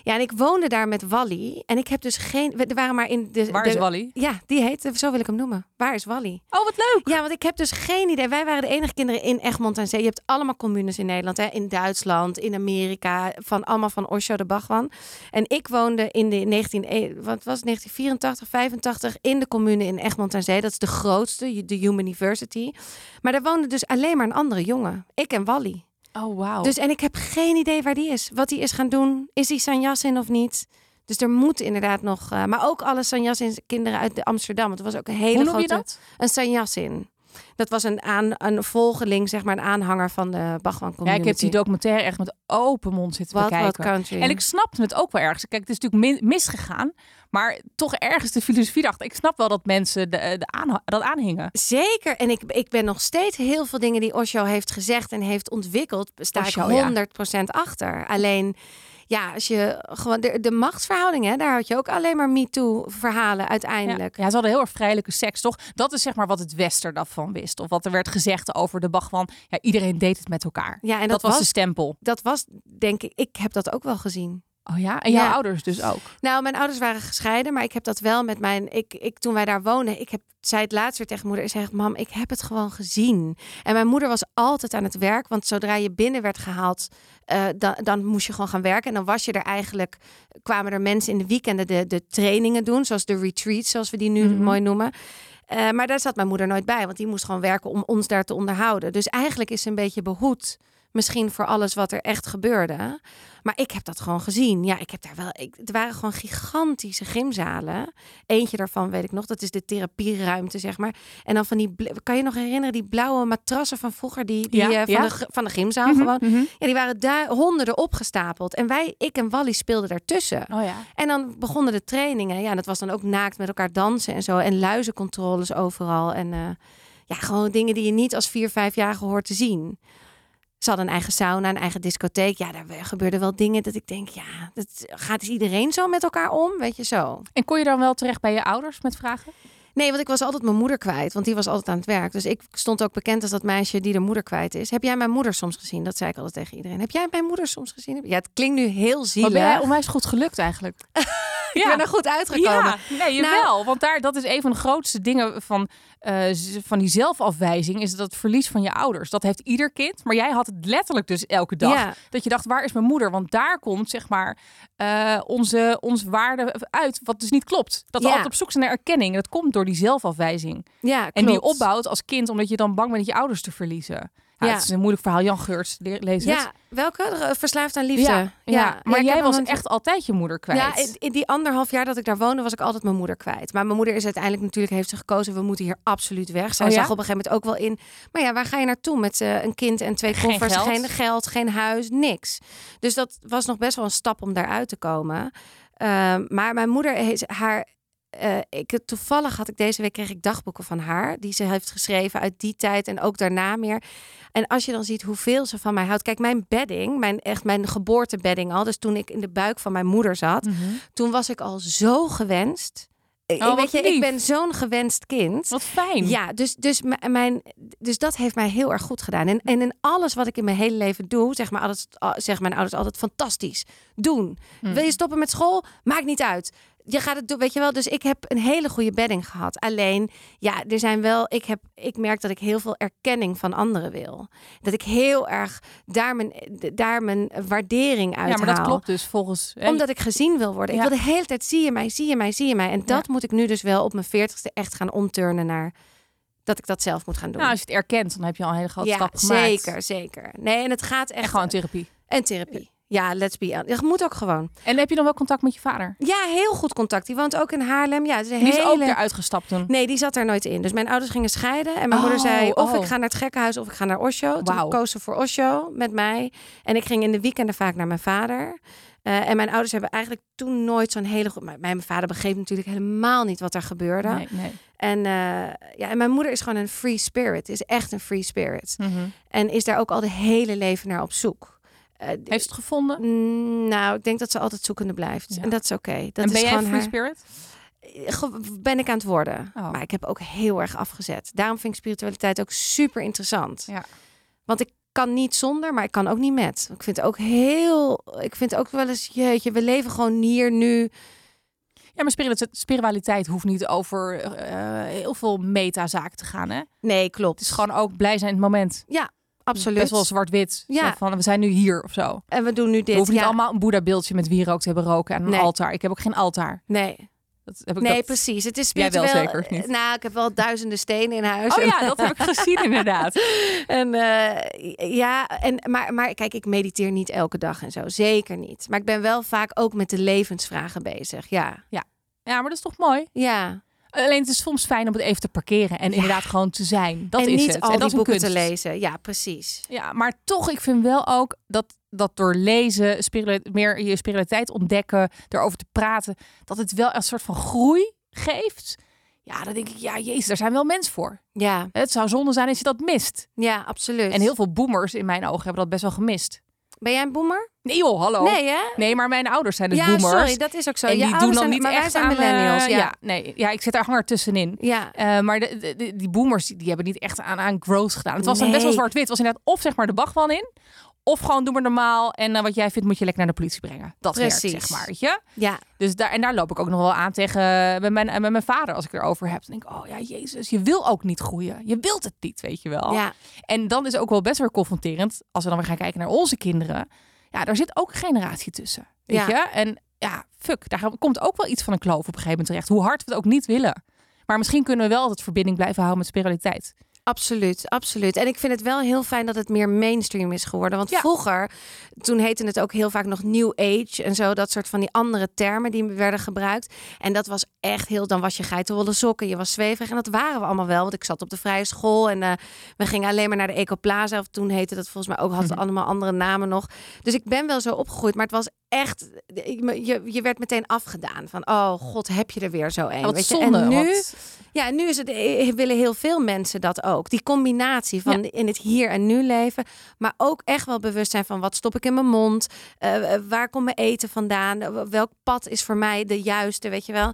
en ik woonde daar met Wally. En ik heb dus geen. Er waren maar in de. Waar de- is Wally? Ja, die heet. Zo wil ik hem noemen. Waar is Wally? Oh, wat leuk. Ja, want ik heb dus geen idee. Wij waren de enige kinderen in Egmond aan Zee. Je hebt allemaal communes in Nederland, hè? in Duitsland, in Amerika, van allemaal van Osho de Bhagwan. En ik woonde in de 19, eh, wat was het, 1984, 85 in de commune in Egmond aan Zee. Dat is de grootste, de Human University. Maar daar woonde dus alleen maar een andere jongen. Ik en Wally. Oh, wauw. Dus en ik heb geen idee waar die is. Wat die is gaan doen. Is hij Sanjasin of niet? Dus er moet inderdaad nog. eh, maar ook alle Sanjasin kinderen uit Amsterdam. Het was ook een hele Hoe noem je grote. dat? Een Sanjasin. Dat was een, aan, een volgeling, zeg maar, een aanhanger van de Bhagwan Ja, community. ik heb die documentaire echt met open mond zitten bekijken. En ik snapte het ook wel ergens. Kijk, het is natuurlijk misgegaan. Maar toch ergens de filosofie dacht. Ik snap wel dat mensen de, dat aanhingen. Zeker. En ik, ik ben nog steeds heel veel dingen die Osho heeft gezegd en heeft ontwikkeld, sta Osho, ik ja. 100% achter. Alleen, ja, als je gewoon de, de machtsverhoudingen, daar had je ook alleen maar MeToo-verhalen uiteindelijk. ja, ze hadden heel erg vrijelijke seks, toch? Dat is zeg maar wat het Westen daarvan wist. Of wat er werd gezegd over de Bhagwan. Ja, iedereen deed het met elkaar. Ja, en dat, dat, was, was, de stempel. dat was, denk ik, ik heb dat ook wel gezien. Oh ja, en jouw Ja. ouders dus ook. Nou, mijn ouders waren gescheiden, maar ik heb dat wel met mijn. Ik, ik, toen wij daar woonden, ik heb, zei het laatst weer tegen moeder. Ik zei, mam, ik heb het gewoon gezien. En mijn moeder was altijd aan het werk, want zodra je binnen werd gehaald, eh, dan, dan moest je gewoon gaan werken. En dan was je er eigenlijk, kwamen er mensen in de weekenden de, de trainingen doen, zoals de retreats, zoals we die nu Mhm. mooi noemen. Eh, maar daar zat mijn moeder nooit bij, want die moest gewoon werken om ons daar te onderhouden. Dus eigenlijk is ze een beetje behoed. Misschien voor alles wat er echt gebeurde. Maar ik heb dat gewoon gezien. Ja, ik heb daar wel. Ik, het waren gewoon gigantische gymzalen. Eentje daarvan weet ik nog. Dat is de therapieruimte, zeg maar. En dan van die. Kan je nog herinneren die blauwe matrassen van vroeger? Die, die Ja, eh, van, ja. de, van de gymzaal Mhm, gewoon. mhm. Ja, die waren daar honderden opgestapeld. En wij, ik en Wally speelden daartussen. Oh ja. En dan begonnen de trainingen. Ja, en dat was dan ook naakt met elkaar dansen en zo. En luizencontroles overal. En eh, ja, gewoon dingen die je niet als vier, vijfjarige hoort te zien. Ze hadden een eigen sauna, een eigen discotheek. Ja, daar gebeurden wel dingen dat ik denk, ja, dat gaat dus iedereen zo met elkaar om, weet je zo. En kon je dan wel terecht bij je ouders met vragen? Nee, want ik was altijd mijn moeder kwijt, want die was altijd aan het werk. Dus ik stond ook bekend als dat meisje die de moeder kwijt is. Heb jij mijn moeder soms gezien? Dat zei ik altijd tegen iedereen. Heb jij mijn moeder soms gezien? Ja, het klinkt nu heel zielig. ben jij onwijs goed gelukt eigenlijk. Ik ben er goed uitgekomen. Ja, nee, jawel. want daar, dat is een van de grootste dingen van, eh, van die zelfafwijzing. Is dat het verlies van je ouders. Dat heeft ieder kind. Maar jij had het letterlijk dus elke dag. Ja. Dat je dacht, waar is mijn moeder? Want daar komt zeg maar eh, onze, onze waarde uit. Wat dus niet klopt. Dat we Ja. altijd op zoek zijn naar erkenning. Dat komt door die zelfafwijzing. Ja, En die opbouwt als kind. Omdat je dan bang bent je ouders te verliezen. Ja, Ja. Het is een moeilijk verhaal. Jan Geurts, le- lees het. Ja, welke? Verslaafd aan liefde. Ja, ja. maar jij was echt altijd je moeder kwijt. Ja, in, in die anderhalf jaar dat ik daar woonde, was ik altijd mijn moeder kwijt. Maar mijn moeder is uiteindelijk natuurlijk heeft ze gekozen, we moeten hier absoluut weg. Zij Oh zag op een gegeven moment ook wel in. Maar ja, waar ga je naartoe met eh, een kind en twee koffers, geen geld, geen huis, niks. Dus dat was nog best wel een stap om daaruit te komen. Ehm, maar mijn moeder heeft haar. Eh, ik, toevallig had ik deze week kreeg ik dagboeken van haar die ze heeft geschreven uit die tijd en ook daarna meer. En als je dan ziet hoeveel ze van mij houdt. Kijk, mijn bedding, mijn echt mijn geboortebedding al. Dus toen ik in de buik van mijn moeder zat, Mhm. toen was ik al zo gewenst. Ik- Oh, wat weet je, lief. ik ben zo'n gewenst kind. Wat fijn. Ja, dus, dus, mijn, dus dat heeft mij heel erg goed gedaan. En, en in alles wat ik in mijn hele leven doe, zeg, maar altijd, zeggen mijn ouders altijd fantastisch. Doen. Hm. Wil je stoppen met school? Maakt niet uit. Je gaat het doen, weet je wel. Dus ik heb een hele goede bedding gehad. Alleen, ja, er zijn wel. Ik, heb, ik merk dat ik heel veel erkenning van anderen wil. Dat ik heel erg daar mijn, daar mijn waardering uit Ja, maar dat klopt dus volgens... hè, omdat ik gezien wil worden. Ja. Ik wil de hele tijd zie je mij, zie je mij, zie je mij. En dat moet ik nu dus wel op mijn veertigste echt gaan omturnen naar dat ik dat zelf moet gaan doen. Nou, als je het erkent, dan heb je al een hele grote ja, stap gemaakt. zeker, zeker. Nee, en het gaat echt En gewoon therapie. en therapie. Ja, let's be honest. Dat moet ook gewoon. En heb je dan wel contact met je vader? Ja, heel goed contact. Die woont ook in Haarlem. Ja, het is een Die is ook eruit gestapt toen. Nee, die zat er nooit in. Dus mijn ouders gingen scheiden. En mijn Oh, moeder zei, of oh. ik ga naar het gekkenhuis of ik ga naar Osho. Toen koos ze voor Osho met mij. En ik ging in de weekenden vaak naar mijn vader. Eh, en mijn ouders hebben eigenlijk toen nooit zo'n hele goed... Mijn vader begreep natuurlijk helemaal niet wat er gebeurde. Nee, nee. En, eh, ja, en mijn moeder is gewoon een free spirit. Is echt een free spirit. Mhm. En is daar ook al de hele leven naar op zoek. Eh, Heeft het gevonden? Mm, Nou, ik denk dat ze altijd zoekende blijft. Ja. En dat is oké. Dat en is ben jij gewoon een free haar- spirit? Ge- ben ik aan het worden. Oh. Maar ik heb ook heel erg afgezet. Daarom vind ik spiritualiteit ook super interessant. Ja. Want ik kan niet zonder, maar ik kan ook niet met. Ik vind ook heel. Ik vind ook wel eens, jeetje, we leven gewoon hier nu. Ja, maar spiritu- spiritualiteit hoeft niet over eh, heel veel metazaken te gaan, hè? Nee, klopt. Het is gewoon ook blij zijn in het moment. Absoluut. Best wel zwart-wit. Ja. Van, we zijn nu hier of zo. En we doen nu dit. We hoeven niet ja. allemaal een Boeddha-beeldje met wierook te hebben roken en een Nee. altaar. Ik heb ook geen altaar. Nee, Dat heb ik nee dat... precies. Het is Jij wel spiritueel. zeker, niet? Nou, ik heb wel duizenden stenen in huis. Oh ja, dat heb ik gezien inderdaad. En eh, ja, en, maar, maar kijk, ik mediteer niet elke dag en zo. Zeker niet. Maar ik ben wel vaak ook met de levensvragen bezig. Ja. Ja, maar dat is toch mooi? Ja. Alleen het is soms fijn om het even te parkeren en inderdaad gewoon te zijn. Dat en is niet het. al en dat die boeken kunst. te lezen. Ja, precies. Ja, maar toch, ik vind wel ook dat, dat door lezen, meer je spiritualiteit ontdekken, erover te praten, dat het wel een soort van groei geeft. Ja, dan denk ik, ja, jezus, daar zijn wel mensen voor. Ja, Het zou zonde zijn als je dat mist. ja, absoluut. En heel veel boomers in mijn ogen hebben dat best wel gemist. Ben jij een boomer? Nee joh, hallo. Nee, hè? Nee, maar mijn ouders zijn dus ja, boomers. sorry, dat is ook zo. en Je die doen ouders dan zijn- niet maar wij echt zijn aan, eh, millennials. ja. nee, ja, ik zit daar hanger tussenin. Ja. Eh, maar de, de- de- die boomers die, die hebben niet echt aan, aan growth gedaan. Het was dan best wel Nee. zwart-wit. Het was inderdaad of zeg maar de bagwan in, Of gewoon doe maar normaal en eh, wat jij vindt moet je lekker naar de politie brengen. Dat Precies. werkt, zeg maar, weet je. Ja, Dus daar, en daar loop ik ook nog wel aan tegen met mijn, met mijn vader als ik erover heb. Dan denk ik, oh ja, jezus, je wil ook niet groeien. Je wilt het niet, weet je wel. ja, En dan is het ook wel best wel confronterend als we dan weer gaan kijken naar onze kinderen. Ja, daar zit ook een generatie tussen, weet Ja. je. En ja, fuck, daar komt ook wel iets van een kloof op een gegeven moment terecht. Hoe hard we het ook niet willen. Maar misschien kunnen we wel altijd verbinding blijven houden met spiritualiteit. Absoluut, absoluut. En ik vind het wel heel fijn dat het meer mainstream is geworden. Want Ja. vroeger, toen heette het ook heel vaak nog New Age en zo. Dat soort van die andere termen die werden gebruikt. En dat was echt heel, dan was je geitenwolle sokken, je was zweverig. En dat waren we allemaal wel, want ik zat op de vrije school. En eh, we gingen alleen maar naar de Ecoplaza. Of toen heette dat volgens mij ook, had het allemaal andere namen nog. Dus ik ben wel zo opgegroeid, maar het was echt, ik- je, je werd meteen afgedaan. Van, oh god, heb je er weer zo een. wat weet je? zonde. En nu... want- Ja, en nu is het, eh, willen heel veel mensen dat ook. Die combinatie van in het hier en nu leven, maar ook echt wel bewust zijn van wat stop ik in mijn mond, Eh, eh, waar komt mijn eten vandaan, welk pad is voor mij de juiste, weet je wel?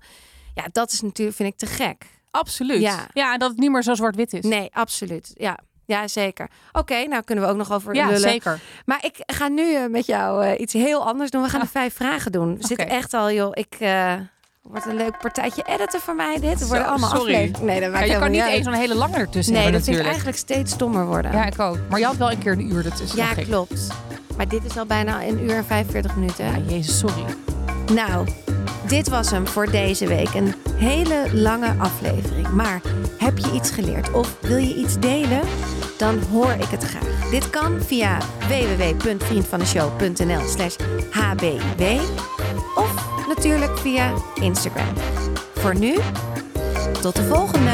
Ja, dat is natuurlijk, vind ik te gek. absoluut. Ja. Ja. en dat het niet meer zo zwart-wit is. Nee, absoluut. Ja. Ja, zeker. Oké, nou kunnen we ook nog over ja, lullen. zeker. Maar ik ga nu eh, met jou eh, iets heel anders doen. We gaan de vijf vragen doen. We zitten Oké. echt al, joh. Ik eh, wordt een leuk partijtje editen voor mij. Dit Er worden Zo, allemaal sorry. afleveringen. Nee, dat Ja, maakt je kan niet eens zo'n hele lange ertussen Nee, hebben dat natuurlijk. eigenlijk steeds stommer worden. Ja, ik ook. Maar je had wel een keer een uur ertussen. Ja, klopt. Maar dit is al bijna een uur en 45 minuten. Ja, jezus, sorry. Nou, dit was hem voor deze week. Een hele lange aflevering. Maar heb je iets geleerd of wil je iets delen? Dan hoor ik het graag. Dit kan via www.vriendvandeshow.nl slash hbw of natuurlijk via Instagram. Voor nu, tot de volgende!